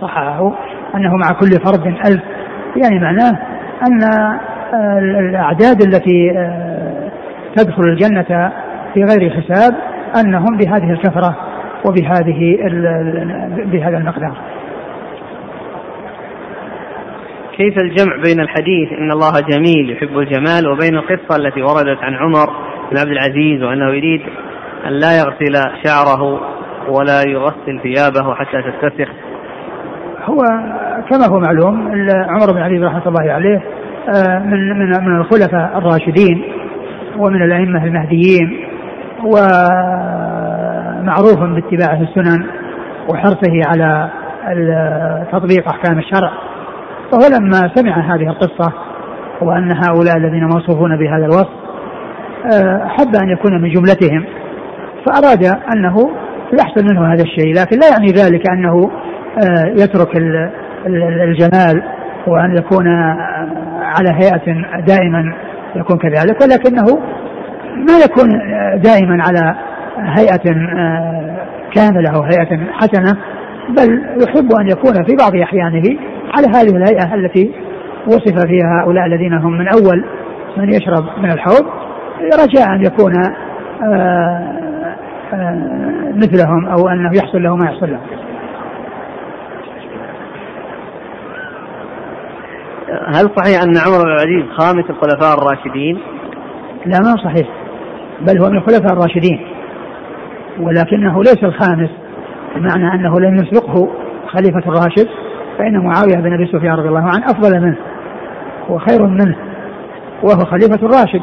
صححه أنه مع كل فرد ألف. يعني معناه أن الأعداد التي تدخل الجنة في غير حساب أنهم بهذه الكثرة وبهذه بهذا المقدار. كيف الجمع بين الحديث إن الله جميل يحب الجمال وبين القصة التي وردت عن عمر بن عبد العزيز وأنه يريد أن لا يغسل شعره ولا يغسل ثيابه حتى تتسخ هو كما هو معلوم عمر بن عبد رحمة الله عليه آه، من من من الخلفاء الراشدين ومن الأئمة المهديين ومعروف باتباعه السنن وحرصه على تطبيق أحكام الشرع. فهو لما سمع هذه القصة وأن هؤلاء الذين موصوفون بهذا الوصف آه، حب أن يكون من جملتهم فأراد أنه يحصل منه هذا الشيء لكن لا يعني ذلك آه، يترك الجمال وأن يكون آه، على هيئة دائما يكون كذلك ولكنه ما يكون دائما على هيئة كاملة أو هيئة حسنة بل يحب أن يكون في بعض أحيانه على هذه الهيئة التي وصف فيها هؤلاء الذين هم من أول من يشرب من الحوض رجاء أن يكون آه، آه، مثلهم أو أنه يحصل له ما يحصل له. هل صحيح أن عمر بن العزيز خامس الخلفاء الراشدين؟ لا ما صحيح. بل هو من الخلفاء الراشدين. ولكنه ليس الخامس بمعنى أنه لم يسبقه خليفة الراشد فإن معاوية بن أبي سفيان رضي الله عنه أفضل منه وخير منه وهو خليفة الراشد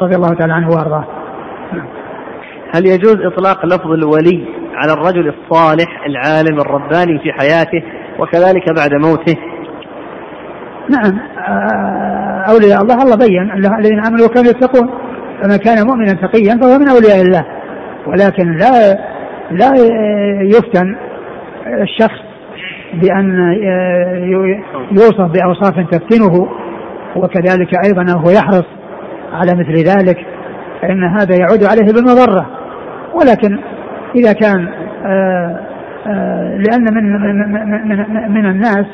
رضي الله تعالى عنه وأرضاه. هل يجوز إطلاق لفظ الولي على الرجل الصالح العالم الرباني في حياته وكذلك بعد موته؟ نعم. آه، أولياء الله الله بين. الذين آمنوا وكانوا يتقون. فمن كان مؤمنا تقيا فهو من أولياء الله. ولكن لا لا يفتن الشخص بأن يوصف بأوصاف تفتنه. وكذلك أيضا هو يحرص على مثل ذلك. فإن هذا يعود عليه بالمضرة. ولكن إذا كان آه، آه، لأن من من من, من الناس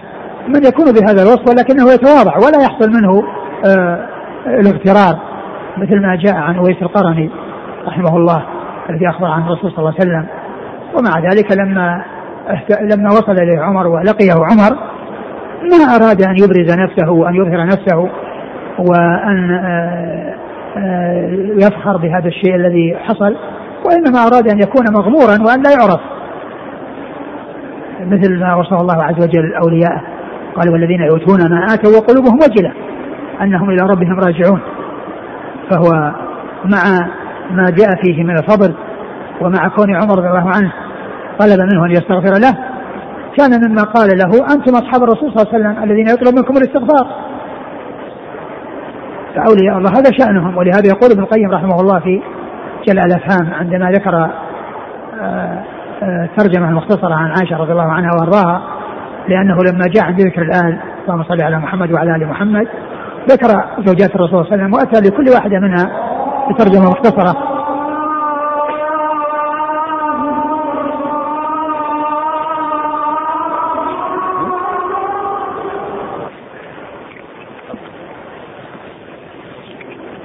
من يكون بهذا الوصف ولكنه يتواضع ولا يحصل منه آه، الاغترار مثل ما جاء عن أويس القرني رحمه الله الذي أخبر عن الرسول صلى الله عليه وسلم. ومع ذلك لما لما وصل إليه عمر ولقيه عمر ما أراد أن يبرز نفسه وأن يظهر نفسه وأن آه، آه، يفخر بهذا الشيء الذي حصل وإنما أراد أن يكون مغمورا وأن لا يعرف. مثل ما وصف الله عز وجل أولياءه. قال والذين يؤتون ما آتوا وقلوبهم وجلة أنهم إلى ربهم راجعون. فهو مع ما جاء فيه من الفضل ومع كون عمر رضي الله عنه طلب منه أن يستغفر له كان مما قال له أنتم أصحاب الرسول صلى الله عليه وسلم الذين يطلب منكم الاستغفار. فأولياء الله هذا شأنهم ولهذا يقول ابن القيم رحمه الله في جلع الأفهام عندما ذكر آه، آه، ترجمة مختصرة عن عائشة رضي الله عنها وأرضاها لأنه لما جاء عند ذكر الآن اللهم صل على محمد وعلى آل محمد ذكر زوجات الرسول صلى الله عليه وسلم وأتى لكل واحدة منها بترجمة مختصرة.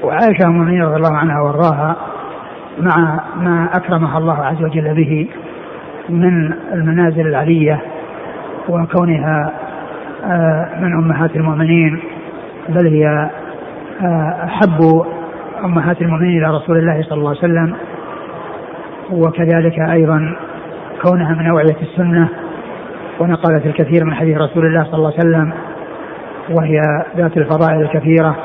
وعائشة المؤمنين رضي الله عنها وارضاها مع ما أكرمها الله عز وجل به من المنازل العلية وكونها آه، من أمهات المؤمنين بل هي أحب أمهات المؤمنين إلى رسول الله صلى الله عليه وسلم. وكذلك أيضا كونها من أوعية السنة ونقلت الكثير من حديث رسول الله صلى الله عليه وسلم وهي ذات الفضائل الكثيرة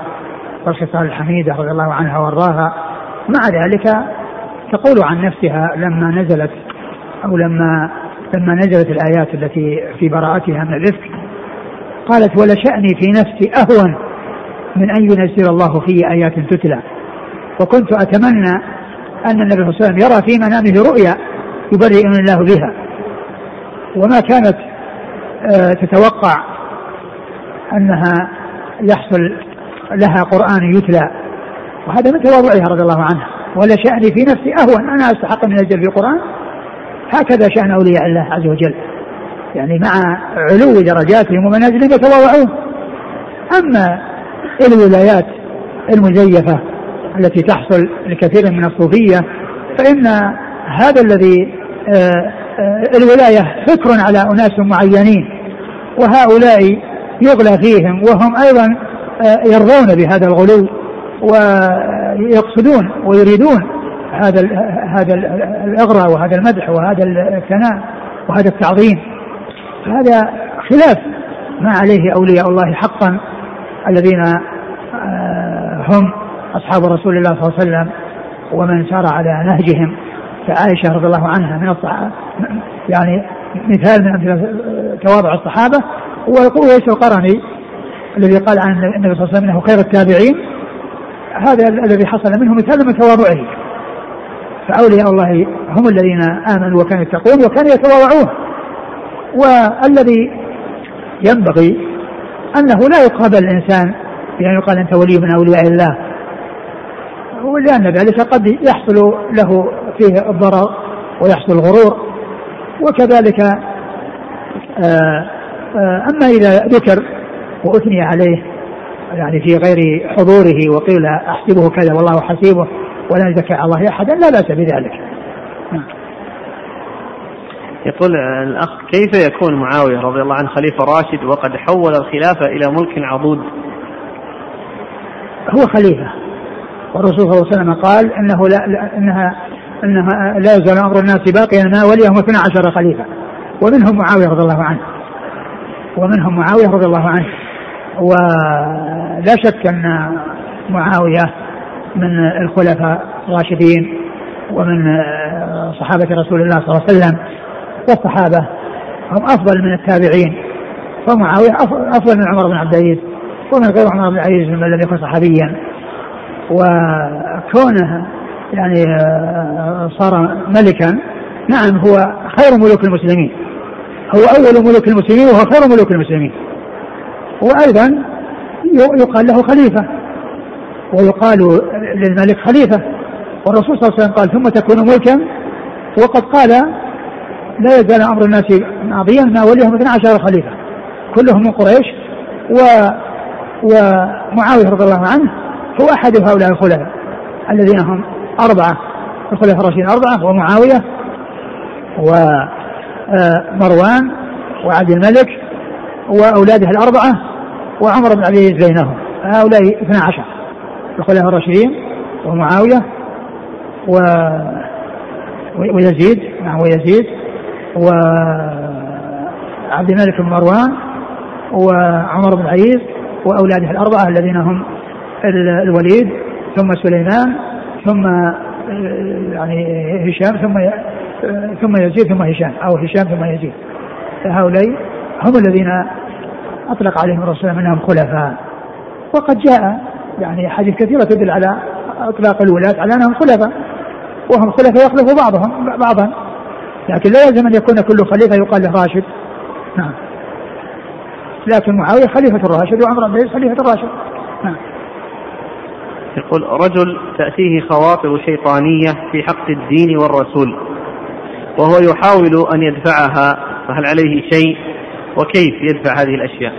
والخصال الحميدة رضي الله عنها وأرضاها. مع ذلك تقول عن نفسها لما نزلت أو لما لما نزلت الآيات التي في براءتها من الإفك قالت ولشأني في نفسي أهون من أن ينزل الله في آيات تتلى. وكنت أتمنى أن النبي صلى الله عليه وسلم يرى في منامه رؤيا يبرئني الله بها. وما كانت آه، تتوقع أنها يحصل لها قرآن يتلى. وهذا من تواضعها رضي الله عنها. ولا شأني في نفسي أهون أنا أستحق من أجل في القرآن؟ هكذا شأن أولياء الله عز وجل. يعني مع علو درجاتهم ومنازلهم يتواضعون. أما الولايات المزيفة التي تحصل لكثير من الصوفية فإن هذا الذي آه، آه، الولاية فكر على أناس معينين وهؤلاء يغلى فيهم وهم أيضا آه، يرضون بهذا الغلو ويقصدون ويريدون هذا هذا الإغراء وهذا المدح وهذا الثناء وهذا التعظيم. هذا خلاف ما عليه أولياء الله حقا الذين هم أصحاب رسول الله صلى الله عليه وسلم ومن سار على نهجهم. كعائشه رضي الله عنها من الصحابه يعني مثال من أمثلة تواضع الصحابة. ويس القرني الذي قال عن النبي صلى الله عليه وسلم إنه خير التابعين. هذا الذي حصل منه مثال من تواضعه. فأولياء الله هم الذين آمنوا وكانوا يتقون وكانوا يتواضعون. والذي ينبغي أنه لا يقابل الإنسان بأن يقال أنت ولي من أولياء الله. ولأن ذلك قد يحصل له فيه الضرر ويحصل الغرور. وكذلك آه، آه، أما إذا ذكر وأثني عليه يعني في غير حضوره وقيل أحسبه كذا والله حسيبه ولا نزكي على الله أحدا لا بأس بذلك. يقول الأخ كيف يكون معاوية رضي الله عنه خليفة راشد وقد حول الخلافة إلى ملك عضود؟ هو خليفة. والرسول صلى الله عليه وسلم قال إنه لا إنها إنها لا يزال أمر الناس باقيا ما وليهم 12 خليفة. ومنهم معاوية رضي الله عنه. ومنهم معاوية رضي الله عنه. ولا شك أن معاوية من الخلفاء الراشدين ومن صحابة رسول الله صلى الله عليه وسلم والصحابة هم أفضل من التابعين. فمعاويه أفضل من عمر بن عبد العزيز ومن غير عمر بن عبد العزيز من لم يكن صحابيا. وكونه يعني آه، صار ملكا نعم هو خير ملوك المسلمين. هو أول ملوك المسلمين وهو خير ملوك المسلمين. وأيضا يقال له خليفة. ويقال للملك خليفة والرسول صلى الله عليه وسلم قال ثم تكون ملكا؟ وقد قال لا يزال أمر الناس ماضيا ما وليهم 12 خليفة كلهم من قريش. و ومعاوية رضي الله عنه هو أحد هؤلاء الخلفاء الذين هم أربعة الخلفاء الراشدين أربعة ومعاوية ومروان آه، وعبد الملك وأولاده الأربعة وعمر بن عبد العزيز بينهم هؤلاء 12 الخلفاء الراشدين ومعاوية و ويزيد نعم ويزيد وعبد الملك بن مروان وعمر بن العزيز وأولاده الأربعة الذين هم الوليد ثم سليمان ثم يعني هشام ثم ثم يزيد ثم هشام أو هشام ثم يزيد. هؤلاء هم الذين أطلق عليهم الرسول انهم خلفاء. وقد جاء يعني حديث كثيرة تدل على إطلاق الولاة على أنهم خلفاء وهم خلفاء يخلف بعضهم بعضا. لكن لا يلزم أن يكون كل خليفة يقال له راشد. نعم. لكن معاوية خليفة الراشد وعمر بن خليفة الراشد. نعم. يقول رجل تأتيه خواطر شيطانية في حق الدين والرسول وهو يحاول أن يدفعها فهل عليه شيء؟ وكيف يدفع هذه الأشياء؟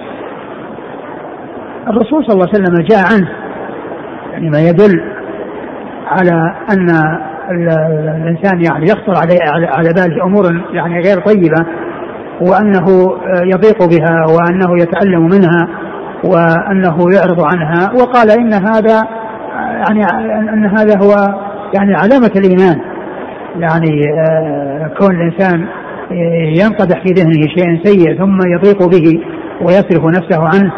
الرسول صلى الله عليه وسلم جاء عنه يعني ما يدل على أن الإنسان يعني يخطر عليه على باله أمور يعني غير طيبة وأنه يضيق بها وأنه يتألم منها وأنه يعرض عنها. وقال إن هذا يعني أن هذا هو يعني علامة الإيمان. يعني آه، كون الإنسان ينقدح في ذهنه شيء سيء ثم يضيق به ويصرف نفسه عنه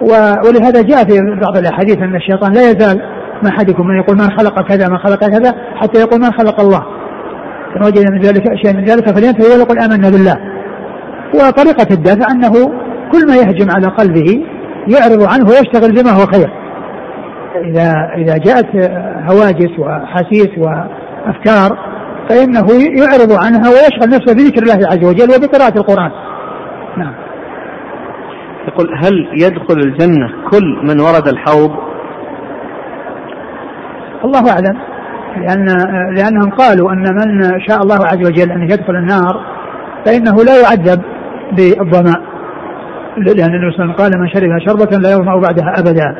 ولهذا جاء في بعض الأحاديث أن الشيطان لا يزال ما أحدكم من يقول من خلق كذا من خلق كذا حتى يقول من خلق الله. فإن وجد من ذلك شيء من ذلك فلينتهي ويقول آمنا بالله. وطريقة الدافع أنه كل ما يهجم على قلبه يعرض عنه ويشتغل بما هو خير. إذا إذا جاءت هواجس وأحاسيس وأفكار فإنه يعرض عنها ويشغل نفسه بذكر الله عز وجل وبقراءة القرآن. يقول هل يدخل الجنة كل من ورد الحوض؟ الله أعلم لأن لأنهم قالوا أن من شاء الله عز وجل أن يدخل النار فإنه لا يعذب بالظمأ. لأن النبي صلى الله عليه وسلم قال من شرب شربة لا يظمأ بعدها أبدا.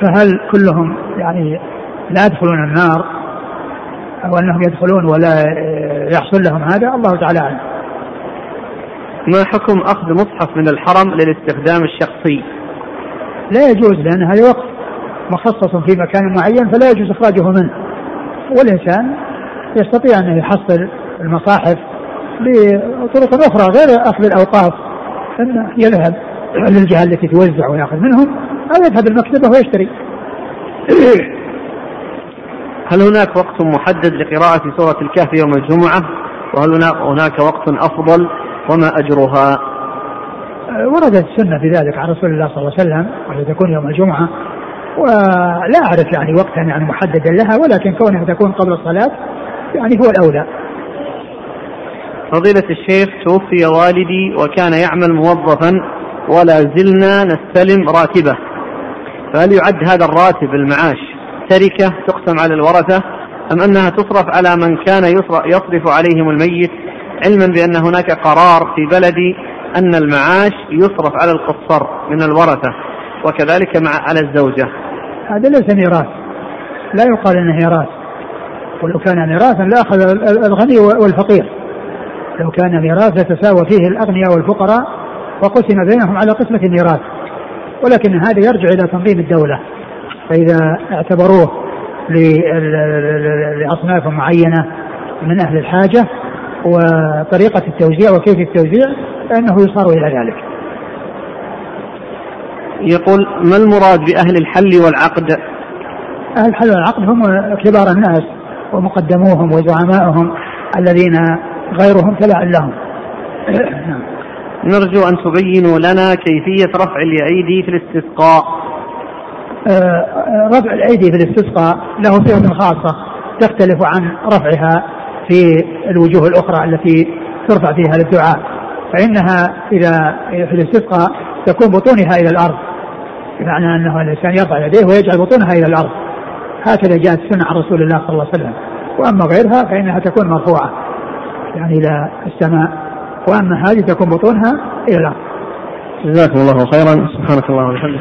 فهل كلهم يعني لا يدخلون النار أو أنهم يدخلون ولا يحصل لهم هذا؟ الله تعالى أعلم. ما حكم أخذ مصحف من الحرم للاستخدام الشخصي؟ لا يجوز لأن هذا وقت مخصص في مكان معين فلا يجوز إخراجه منه. والإنسان يستطيع أن يحصل المصاحف بطرق أخرى غير أخذ الأوقاف أن يذهب للجهة التي توزع ويأخذ منهم أو يذهب المكتبة ويشتري. هل هناك وقت محدد لقراءة سورة الكهف يوم الجمعة؟ وهل هناك وقت أفضل؟ وما أجرها؟ وردت السنة في ذلك عن رسول الله صلى الله عليه وسلم وهي تكون يوم الجمعة. ولا أعرف يعني وقتا يعني محددا لها ولكن كونها تكون قبل الصلاة يعني هو الأولى. فضيلة الشيخ توفي والدي وكان يعمل موظفا ولا زلنا نستلم راتبه. فهل يعد هذا الراتب المعاش تركة تقسم على الورثة أم أنها تصرف على من كان يصرف عليهم الميت علما بأن هناك قرار في بلدي أن المعاش يصرف على القصر من الورثة وكذلك مع على الزوجة. هذا ليس ميراث. لا يقال إنه ميراث. ولو كان ميراثا لاخذ الغني والفقير. لو كان ميراث لتساوى فيه الأغنياء والفقراء وقسم بينهم على قسمة الميراث. ولكن هذا يرجع إلى تنظيم الدولة. فإذا اعتبروه لأصناف معينة من أهل الحاجة وطريقة التوزيع وكيف التوزيع فإنه يصار إلى ذلك. يقول ما المراد بأهل الحل والعقد؟ أهل الحل والعقد هم كبار الناس ومقدموهم وزعمائهم الذين غيرهم تبع لهم. نرجو أن تبينوا لنا كيفية رفع الأيدي في الاستسقاء. آه، رفع الأيدي في الاستسقاء له صيغة خاصة تختلف عن رفعها في الوجوه الأخرى التي ترفع فيها للدعاء فإنها إذا في الاستسقاء تكون بطونها إلى الأرض بمعنى أنه الإنسان يرفع يديه ويجعل بطونها إلى الأرض. هكذا جاءت السنة عن رسول الله صلى الله عليه وسلم. وأما غيرها فإنها تكون مرفوعة. يعني إلى السماء وأما هذه تكون بطونها إلى الأرض. جزاكم الله خيرا. سبحانك اللهم وبحمدك.